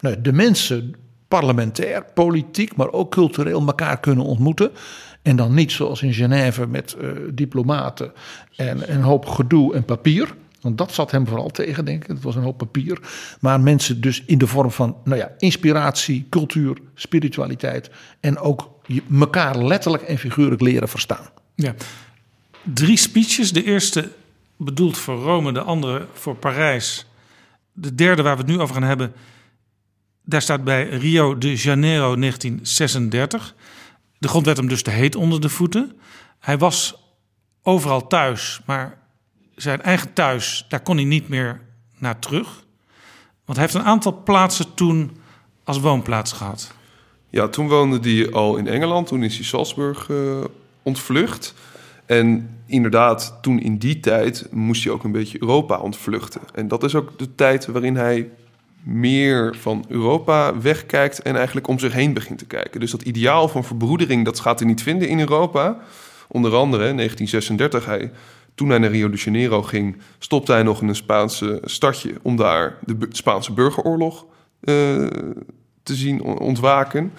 nou, de mensen parlementair, politiek, maar ook cultureel elkaar kunnen ontmoeten. En dan niet zoals in Genève met eh, diplomaten en een hoop gedoe en papier. Want dat zat hem vooral tegen, denk ik. Het was een hoop papier. Maar mensen dus in de vorm van nou ja, inspiratie, cultuur, spiritualiteit. En ook elkaar letterlijk en figuurlijk leren verstaan. Ja. Drie speeches. De eerste bedoeld voor Rome, de andere voor Parijs. De derde waar we het nu over gaan hebben, daar staat bij Rio de Janeiro 1936. De grond werd hem dus te heet onder de voeten. Hij was overal thuis, maar zijn eigen thuis, daar kon hij niet meer naar terug. Want hij heeft een aantal plaatsen toen als woonplaats gehad. Ja, toen woonde hij al in Engeland. Toen is hij Salzburg eh, ontvlucht. En inderdaad, toen in die tijd moest hij ook een beetje Europa ontvluchten. En dat is ook de tijd waarin hij meer van Europa wegkijkt en eigenlijk om zich heen begint te kijken. Dus dat ideaal van verbroedering, dat gaat hij niet vinden in Europa. Onder andere in 1936, hij, toen hij naar Rio de Janeiro ging, stopte hij nog in een Spaanse stadje om daar de Spaanse burgeroorlog eh, te zien on- ontwaken.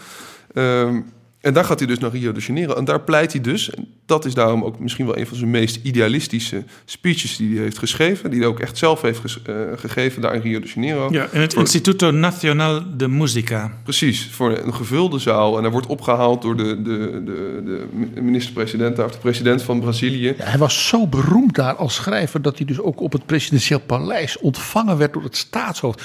Ehm, en daar gaat hij dus naar Rio de Janeiro. En daar pleit hij dus, en dat is daarom ook misschien wel een van zijn meest idealistische speeches die hij heeft geschreven. Die hij ook echt zelf heeft ges- eh, gegeven daar in Rio de Janeiro. Ja, in het Voor- Instituto Nacional de Musica. Precies, voor een gevulde zaal. En hij wordt opgehaald door de, de, de, de minister-president, daar, of de president van Brazilië. Ja, hij was zo beroemd daar als schrijver dat hij dus ook op het presidentieel paleis ontvangen werd door het staatshoofd.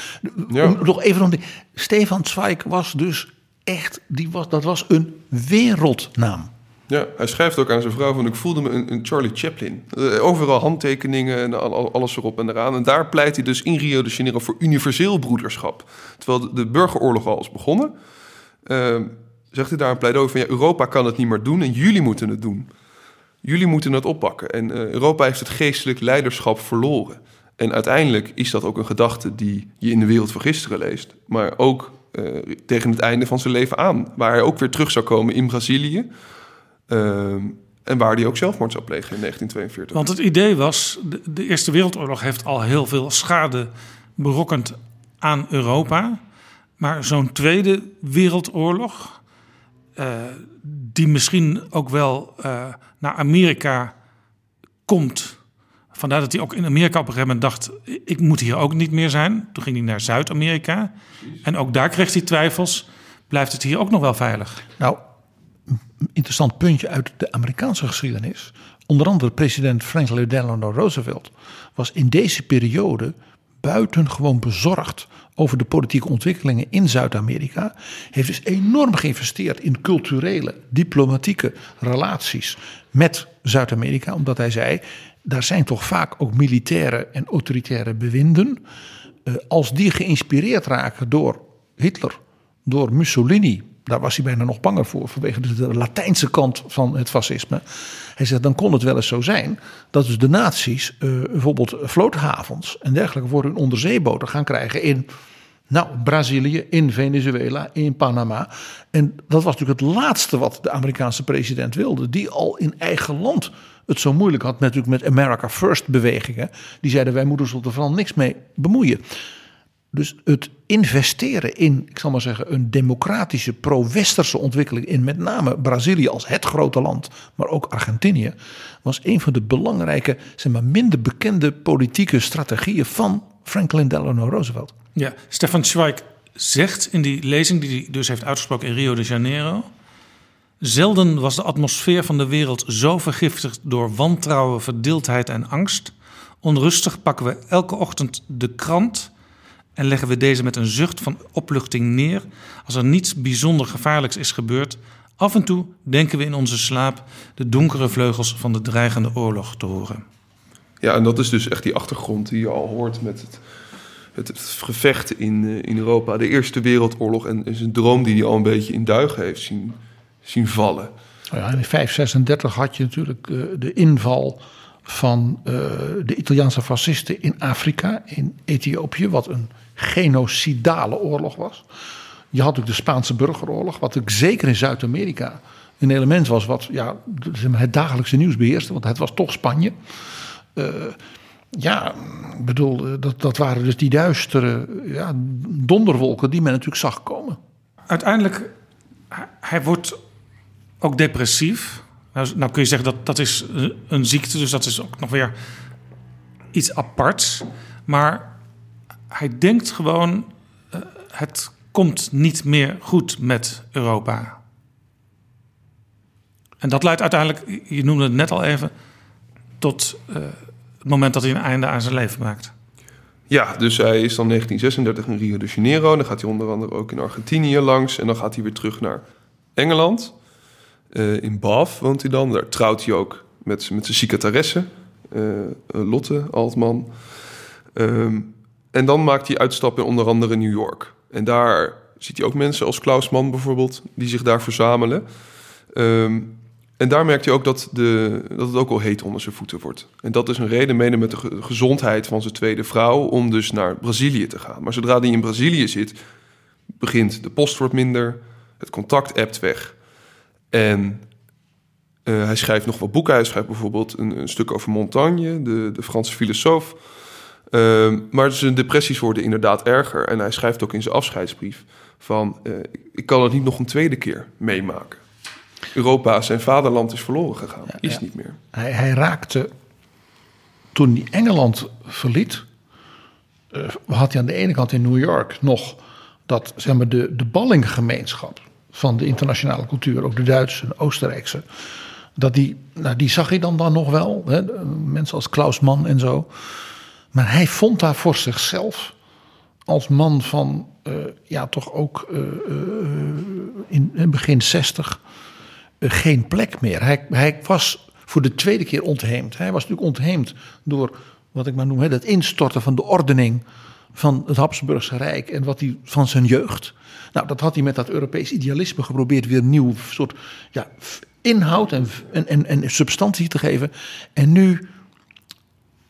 Ja. Om, nog even om die, Stefan Zweig was dus echt, die was, dat was een wereldnaam. Ja, hij schrijft ook aan zijn vrouw van ik voelde me een, Charlie Chaplin. Eh, overal handtekeningen en al- al- alles erop en eraan. En daar pleit hij dus in Rio de Janeiro voor universeel broederschap. Terwijl de, burgeroorlog al is begonnen, eh, zegt hij daar een pleidooi van ja, Europa kan het niet meer doen en jullie moeten het doen. Jullie moeten het oppakken. En eh, Europa heeft het geestelijk leiderschap verloren. En uiteindelijk is dat ook een gedachte die je in de wereld van gisteren leest, maar ook tegen het einde van zijn leven aan, waar hij ook weer terug zou komen in Brazilië. Uh, en waar hij ook zelfmoord zou plegen in 1942. Want het idee was, de, de Eerste Wereldoorlog heeft al heel veel schade berokkend aan Europa. Maar zo'n Tweede Wereldoorlog, uh, die misschien ook wel uh, naar Amerika komt. Vandaar dat hij ook in Amerika op een gegeven moment dacht: ik moet hier ook niet meer zijn. Toen ging hij naar Zuid-Amerika. En ook daar kreeg hij twijfels. Blijft het hier ook nog wel veilig? Nou, interessant puntje uit de Amerikaanse geschiedenis. Onder andere president Franklin Delano Roosevelt was in deze periode buitengewoon bezorgd over de politieke ontwikkelingen in Zuid-Amerika. Heeft dus enorm geïnvesteerd in culturele, diplomatieke relaties met Zuid-Amerika. Omdat hij zei, daar zijn toch vaak ook militaire en autoritaire bewinden. Eh, als die geïnspireerd raken door Hitler, door Mussolini, daar was hij bijna nog banger voor, vanwege de Latijnse kant van het fascisme. Hij zegt, dan kon het wel eens zo zijn dat dus de naties uh, bijvoorbeeld vloothavens en dergelijke voor hun onderzeeboten gaan krijgen in nou, Brazilië, in Venezuela, in Panama. En dat was natuurlijk het laatste wat de Amerikaanse president wilde, die al in eigen land het zo moeilijk had, natuurlijk met America First bewegingen. Die zeiden wij moeten ons er vooral niks mee bemoeien. Dus het investeren in, ik zal maar zeggen, een democratische, pro-westerse ontwikkeling in met name Brazilië als het grote land, maar ook Argentinië, was een van de belangrijke, zeg maar, minder bekende politieke strategieën van Franklin Delano Roosevelt. Ja, Stefan Zweig zegt in die lezing die hij dus heeft uitgesproken in Rio de Janeiro. Zelden was de atmosfeer van de wereld zo vergiftigd door wantrouwen, verdeeldheid en angst. Onrustig pakken we elke ochtend de krant en leggen we deze met een zucht van opluchting neer als er niets bijzonder gevaarlijks is gebeurd. Af en toe denken we in onze slaap de donkere vleugels van de dreigende oorlog te horen. Ja, en dat is dus echt die achtergrond die je al hoort met het, het, gevecht in, eh, in Europa, de Eerste Wereldoorlog en, zijn droom die hij al een beetje in duigen heeft zien, zien vallen. Nou ja, in 536 had je natuurlijk uh, de inval van uh, de Italiaanse fascisten in Afrika, in Ethiopië, wat een genocidale oorlog was. Je had ook de Spaanse burgeroorlog, wat ook zeker in Zuid-Amerika een element was wat ja, het dagelijkse nieuws beheerste, want het was toch Spanje. Uh, ja, ik bedoel, eh, dat, dat waren dus die duistere ja, donderwolken die men natuurlijk zag komen. Uiteindelijk, hij wordt ook depressief. Nou, nou kun je zeggen dat dat is een ziekte, dus dat is ook nog weer iets aparts. Maar hij denkt gewoon: uh, het komt niet meer goed met Europa. En dat leidt uiteindelijk, je noemde het net al even, tot uh, het moment dat hij een einde aan zijn leven maakt. Ja, dus hij is dan 1936 in Rio de Janeiro. Dan gaat hij onder andere ook in Argentinië langs. En dan gaat hij weer terug naar Engeland. Uh, in Bath woont hij dan. Daar trouwt hij ook met, met zijn secretaresse, uh, Lotte Altman. Um, en dan maakt hij uitstappen in onder andere New York. En daar ziet hij ook mensen als Klaus Mann bijvoorbeeld, die zich daar verzamelen. Um, en daar merkt hij ook dat, de, dat het ook al heet onder zijn voeten wordt. En dat is een reden, mede met de gezondheid van zijn tweede vrouw, om dus naar Brazilië te gaan. Maar zodra hij in Brazilië zit, begint de post wordt minder, het contact ebt weg. En uh, hij schrijft nog wat boeken. Hij schrijft bijvoorbeeld een, een stuk over Montaigne, de, de Franse filosoof. Uh, maar zijn depressies worden inderdaad erger. En hij schrijft ook in zijn afscheidsbrief van... Uh, ik kan het niet nog een tweede keer meemaken. Europa, zijn vaderland is verloren gegaan. Ja, is ja. niet meer. Hij, hij, raakte, toen hij Engeland verliet... Uh, had hij aan de ene kant in New York nog... dat zeg maar, de, de ballinggemeenschap van de internationale cultuur... ook de Duitse en Oostenrijkse... Dat die, nou, die zag hij dan, dan nog wel. Hè? Mensen als Klaus Mann en zo. Maar hij vond daar voor zichzelf als man van, uh, ja, toch ook uh, uh, in, in, begin 60 geen plek meer. Hij, hij was voor de tweede keer ontheemd. Hij was natuurlijk ontheemd door wat ik maar noem, hè, het instorten van de ordening van het Habsburgse Rijk en wat hij van zijn jeugd. Nou, dat had hij met dat Europees idealisme geprobeerd weer nieuw soort ja, inhoud en, en, en, substantie te geven. En nu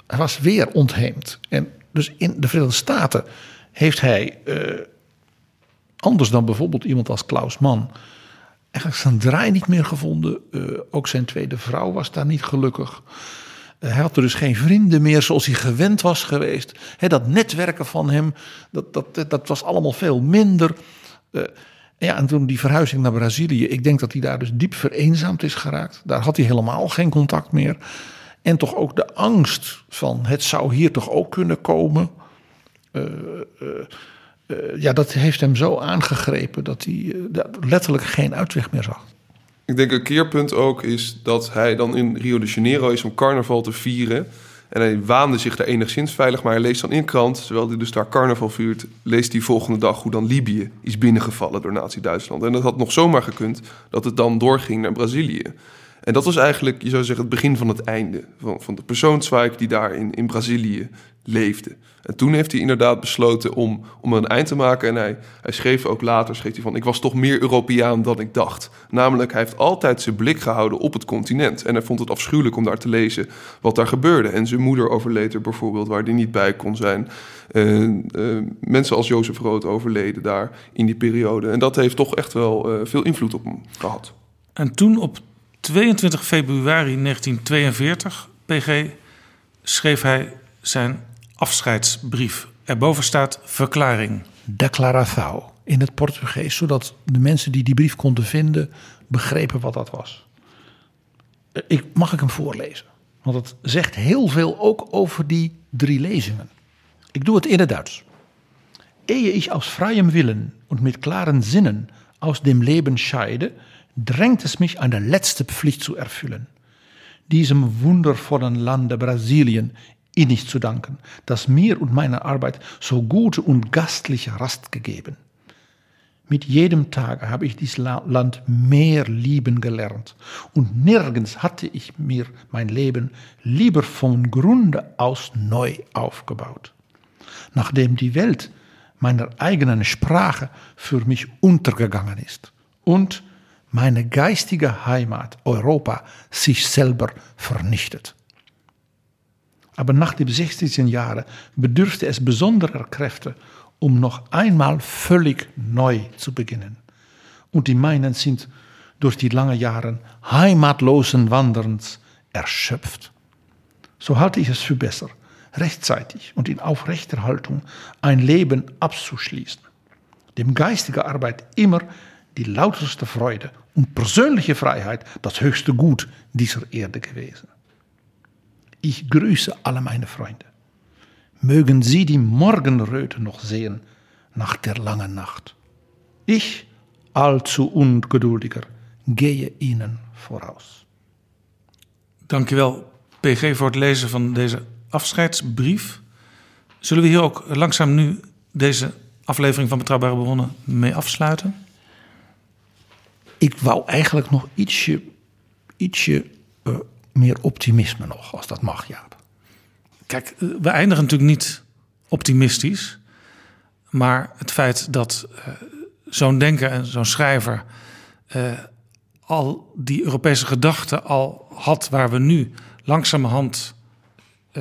was weer ontheemd. En dus in de Verenigde Staten heeft hij, uh, anders dan bijvoorbeeld iemand als Klaus Mann, eigenlijk zijn draai niet meer gevonden. Uh, ook zijn tweede vrouw was daar niet gelukkig. Uh, hij had er dus geen vrienden meer zoals hij gewend was geweest. Dat netwerken van hem, dat, dat, dat was allemaal veel minder. ja, en toen die verhuizing naar Brazilië, ik denk dat hij daar dus diep vereenzaamd is geraakt. Daar had hij helemaal geen contact meer. En toch ook de angst van het zou hier toch ook kunnen komen. Ja, dat heeft hem zo aangegrepen dat hij letterlijk geen uitweg meer zag. Ik denk een keerpunt ook is dat hij dan in Rio de Janeiro is om carnaval te vieren. En hij waande zich daar enigszins veilig, maar hij leest dan in krant, terwijl hij dus daar carnaval viert, leest hij volgende dag hoe dan Libië is binnengevallen door Nazi-Duitsland. En dat had nog zomaar gekund dat het dan doorging naar Brazilië. En dat was eigenlijk, je zou zeggen, het begin van het einde van, van de persoonswijk die daar in, in Brazilië leefde. En toen heeft hij inderdaad besloten om, om een eind te maken. En hij, hij schreef ook later, schreef hij van, ik was toch meer Europeaan dan ik dacht. Namelijk, hij heeft altijd zijn blik gehouden op het continent. En hij vond het afschuwelijk om daar te lezen wat daar gebeurde. En zijn moeder overleed er bijvoorbeeld, waar hij niet bij kon zijn. Uh, uh, mensen als Jozef Rood overleden daar in die periode. En dat heeft toch echt wel uh, veel invloed op hem gehad. En toen op 22 februari 1942, PG, schreef hij zijn afscheidsbrief. Erboven staat verklaring. Declaração in het Portugees, zodat de mensen die die brief konden vinden begrepen wat dat was. Ik, mag ik hem voorlezen? Want het zegt heel veel ook over die drie lezingen. Ik doe het in het Duits. Ehe ich aus freiem Willen und mit klaren Sinnen aus dem Leben scheide, drängt es mich, eine letzte Pflicht zu erfüllen. Diesem wundervollen Lande Brasilien innig zu danken, das mir und meiner Arbeit so gute und gastliche Rast gegeben. Mit jedem Tage habe ich dieses Land mehr lieben gelernt und nirgends hatte ich mir mein Leben lieber vom Grunde aus neu aufgebaut. Nachdem die Welt meiner eigenen Sprache für mich untergegangen ist und meine geistige Heimat Europa sich selber vernichtet. Aber nach den 60 Jahren bedurfte es besonderer Kräfte, um noch einmal völlig neu zu beginnen. Und die meinen sind durch die langen Jahre heimatlosen Wanderns erschöpft. So halte ich es für besser, rechtzeitig und in aufrechter Haltung ein Leben abzuschließen, dem geistige Arbeit immer die lauterste Freude und persönliche Freiheit das höchste Gut dieser Erde gewesen. Ich grüße alle meine Freunde. Mögen sie die Morgenröte noch sehen nach der langen Nacht. Ich, allzu ungeduldiger, gehe ihnen voraus. Dankjewel, PG, voor het lezen van deze afscheidsbrief. Zullen we hier ook langzaam nu deze aflevering van Betrouwbare Bronnen mee afsluiten? Ik wou eigenlijk nog ietsje, ietsje uh, meer optimisme nog, als dat mag, Jaap. Kijk, eh, we eindigen natuurlijk niet optimistisch. Maar het feit dat uh, zo'n denker en zo'n schrijver al die Europese gedachten al had, waar we nu langzamerhand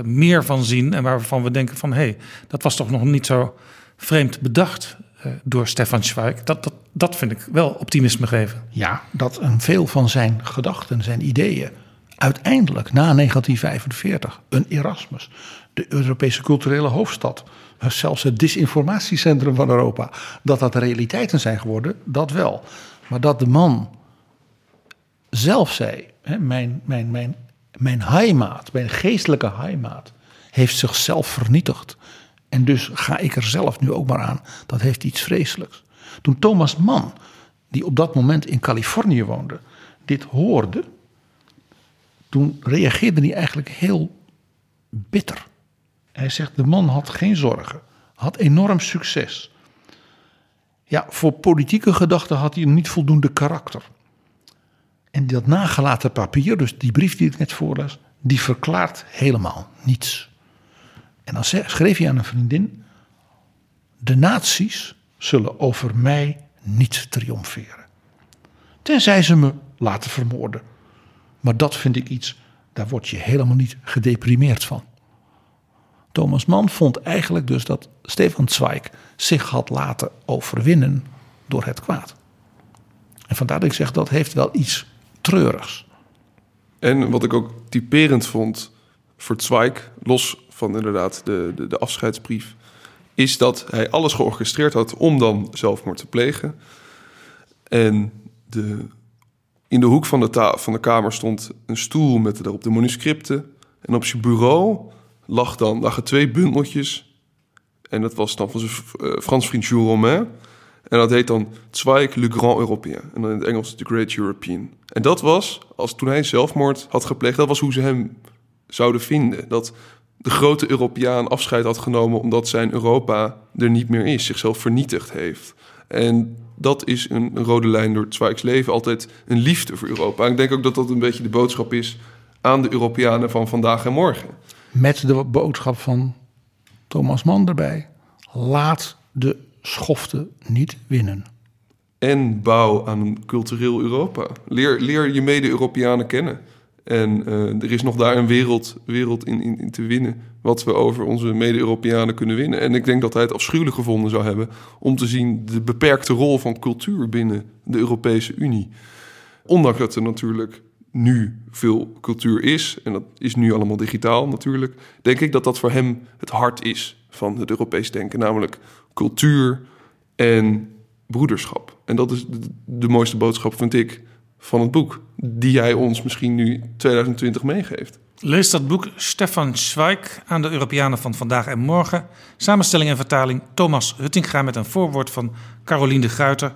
meer van zien en waarvan we denken van hé, hey, dat was toch nog niet zo vreemd bedacht door Stefan Zweig. Dat, dat, dat vind ik wel optimisme geven. Ja, dat veel van zijn gedachten, zijn ideeën, uiteindelijk na 1945, een Erasmus, de Europese culturele hoofdstad, zelfs het disinformatiecentrum van Europa, dat dat realiteiten zijn geworden, dat wel. Maar dat de man zelf zei, hè, mijn, mijn, mijn, mijn heimaat, mijn geestelijke heimaat, heeft zichzelf vernietigd. En dus ga ik er zelf nu ook maar aan. Dat heeft iets vreselijks. Toen Thomas Mann, die op dat moment in Californië woonde, dit hoorde, toen reageerde hij eigenlijk heel bitter. Hij zegt: De man had geen zorgen, had enorm succes. Ja, voor politieke gedachten had hij niet voldoende karakter. En dat nagelaten papier, dus die brief die ik net voorlas, die verklaart helemaal niets. En dan schreef hij aan een vriendin: De nazi's zullen over mij niet triomferen. Tenzij ze me laten vermoorden. Maar dat vind ik iets, daar word je helemaal niet gedeprimeerd van. Thomas Mann vond eigenlijk dus dat Stefan Zweig zich had laten overwinnen door het kwaad. En vandaar dat ik zeg dat heeft wel iets treurigs. En wat ik ook typerend vond voor Zweig, los van inderdaad de, de, de afscheidsbrief, is dat hij alles georchestreerd had om dan zelfmoord te plegen. En de, in de hoek van de, van de kamer stond een stoel met daarop de manuscripten. En op zijn bureau lag dan, lagen twee bundeltjes. En dat was dan van zijn uh, Frans vriend Jules Romain. En dat heet dan Zweig le Grand Européen. En dan in het Engels The Great European. En dat was, als toen hij zelfmoord had gepleegd, dat was hoe ze hem zouden vinden. Dat de grote Europeaan afscheid had genomen omdat zijn Europa er niet meer is, zichzelf vernietigd heeft. En dat is een, rode lijn door Zweigs leven, altijd een liefde voor Europa. En ik denk ook dat dat een beetje de boodschap is aan de Europeanen van vandaag en morgen. Met de boodschap van Thomas Mann erbij. Laat de schoften niet winnen. En bouw aan een cultureel Europa. Leer, leer je mede-Europeanen kennen. En uh, er is nog daar een wereld, wereld in, in, in, te winnen. Wat we over onze mede-Europeanen kunnen winnen. En ik denk dat hij het afschuwelijk gevonden zou hebben. om te zien de beperkte rol van cultuur binnen de Europese Unie. Ondanks dat er natuurlijk nu veel cultuur is. en dat is nu allemaal digitaal natuurlijk. denk ik dat dat voor hem het hart is van het Europees denken. Namelijk cultuur en broederschap. En dat is de, de mooiste boodschap, vind ik van het boek. Die hij ons misschien nu 2020 meegeeft. Lees dat boek Stefan Zweig aan de Europeanen van vandaag en morgen. Samenstelling en vertaling Thomas Huttinga met een voorwoord van Caroline de Gruiter.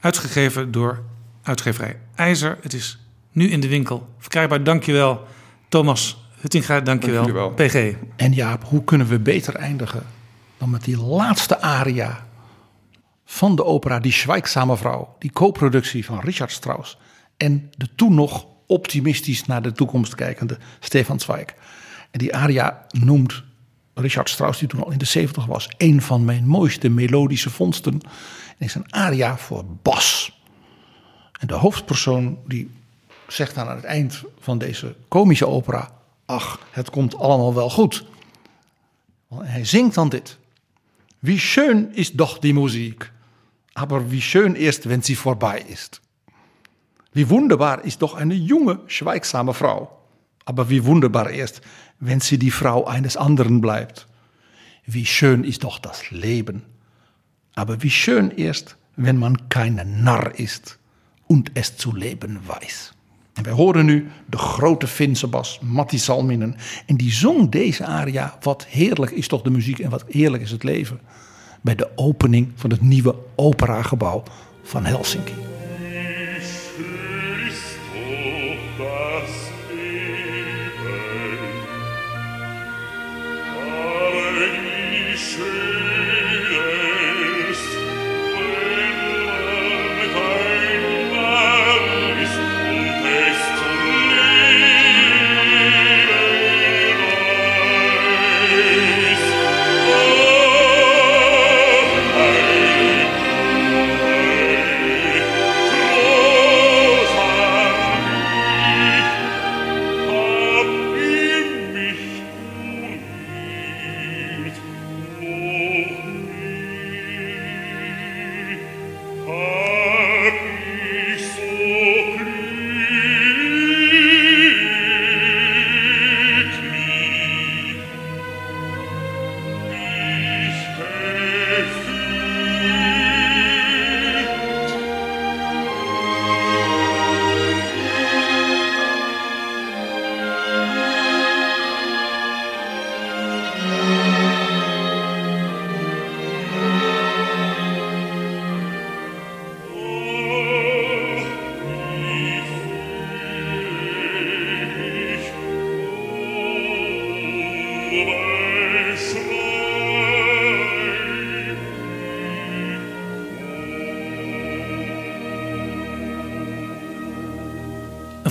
Uitgegeven door uitgeverij IJzer. Het is nu in de winkel. Verkrijgbaar, dankjewel Thomas Huttinga, dankjewel, dankjewel. PG. En Jaap, hoe kunnen we beter eindigen dan met die laatste aria van de opera Die Schweigsame Vrouw. Die co-productie van Richard Strauss en de toen nog optimistisch naar de toekomst kijkende Stefan Zweig. En die aria noemt Richard Strauss, die toen al in de 70 was, een van mijn mooiste melodische vondsten. En is een aria voor bas. En de hoofdpersoon die zegt dan aan het eind van deze komische opera: Ach, het komt allemaal wel goed. En hij zingt dan dit: Wie schön is doch die Musik, aber wie schön erst, wenn sie vorbei ist. Wie wunderbar ist doch eine junge, schweigsame Frau. Aber wie wunderbar erst, wenn sie die Frau eines anderen bleibt. Wie schön ist doch das Leben. Aber wie schön erst, wenn man kein Narr ist und es zu leben weiß. En wij horen nu de grote Finse bas Matti Salminen. En die zong deze aria. Wat heerlijk is toch de muziek en wat heerlijk is het leven. Bij de opening van het nieuwe operagebouw van Helsinki.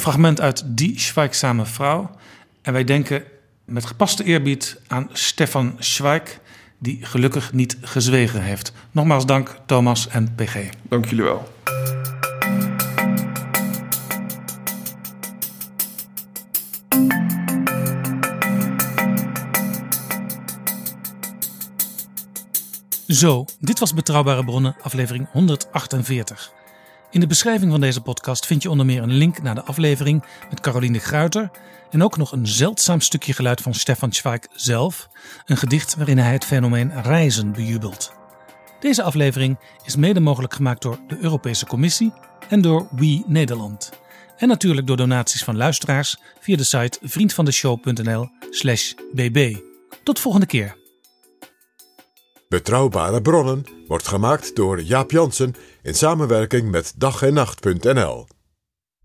Een fragment uit Die Schweigsame Vrouw. En wij denken met gepaste eerbied aan Stefan Schweig, die gelukkig niet gezwegen heeft. Nogmaals dank, Thomas en PG. Dank jullie wel. Zo, dit was Betrouwbare Bronnen, aflevering 148. In de beschrijving van deze podcast vind je onder meer een link naar de aflevering met Caroline Gruiter en ook nog een zeldzaam stukje geluid van Stefan Zweig zelf, een gedicht waarin hij het fenomeen reizen bejubelt. Deze aflevering is mede mogelijk gemaakt door de Europese Commissie en door We Nederland. En natuurlijk door donaties van luisteraars via de site vriendvandeshow.nl/bb. Tot volgende keer. Betrouwbare bronnen wordt gemaakt door Jaap Jansen in samenwerking met dag en nacht.nl.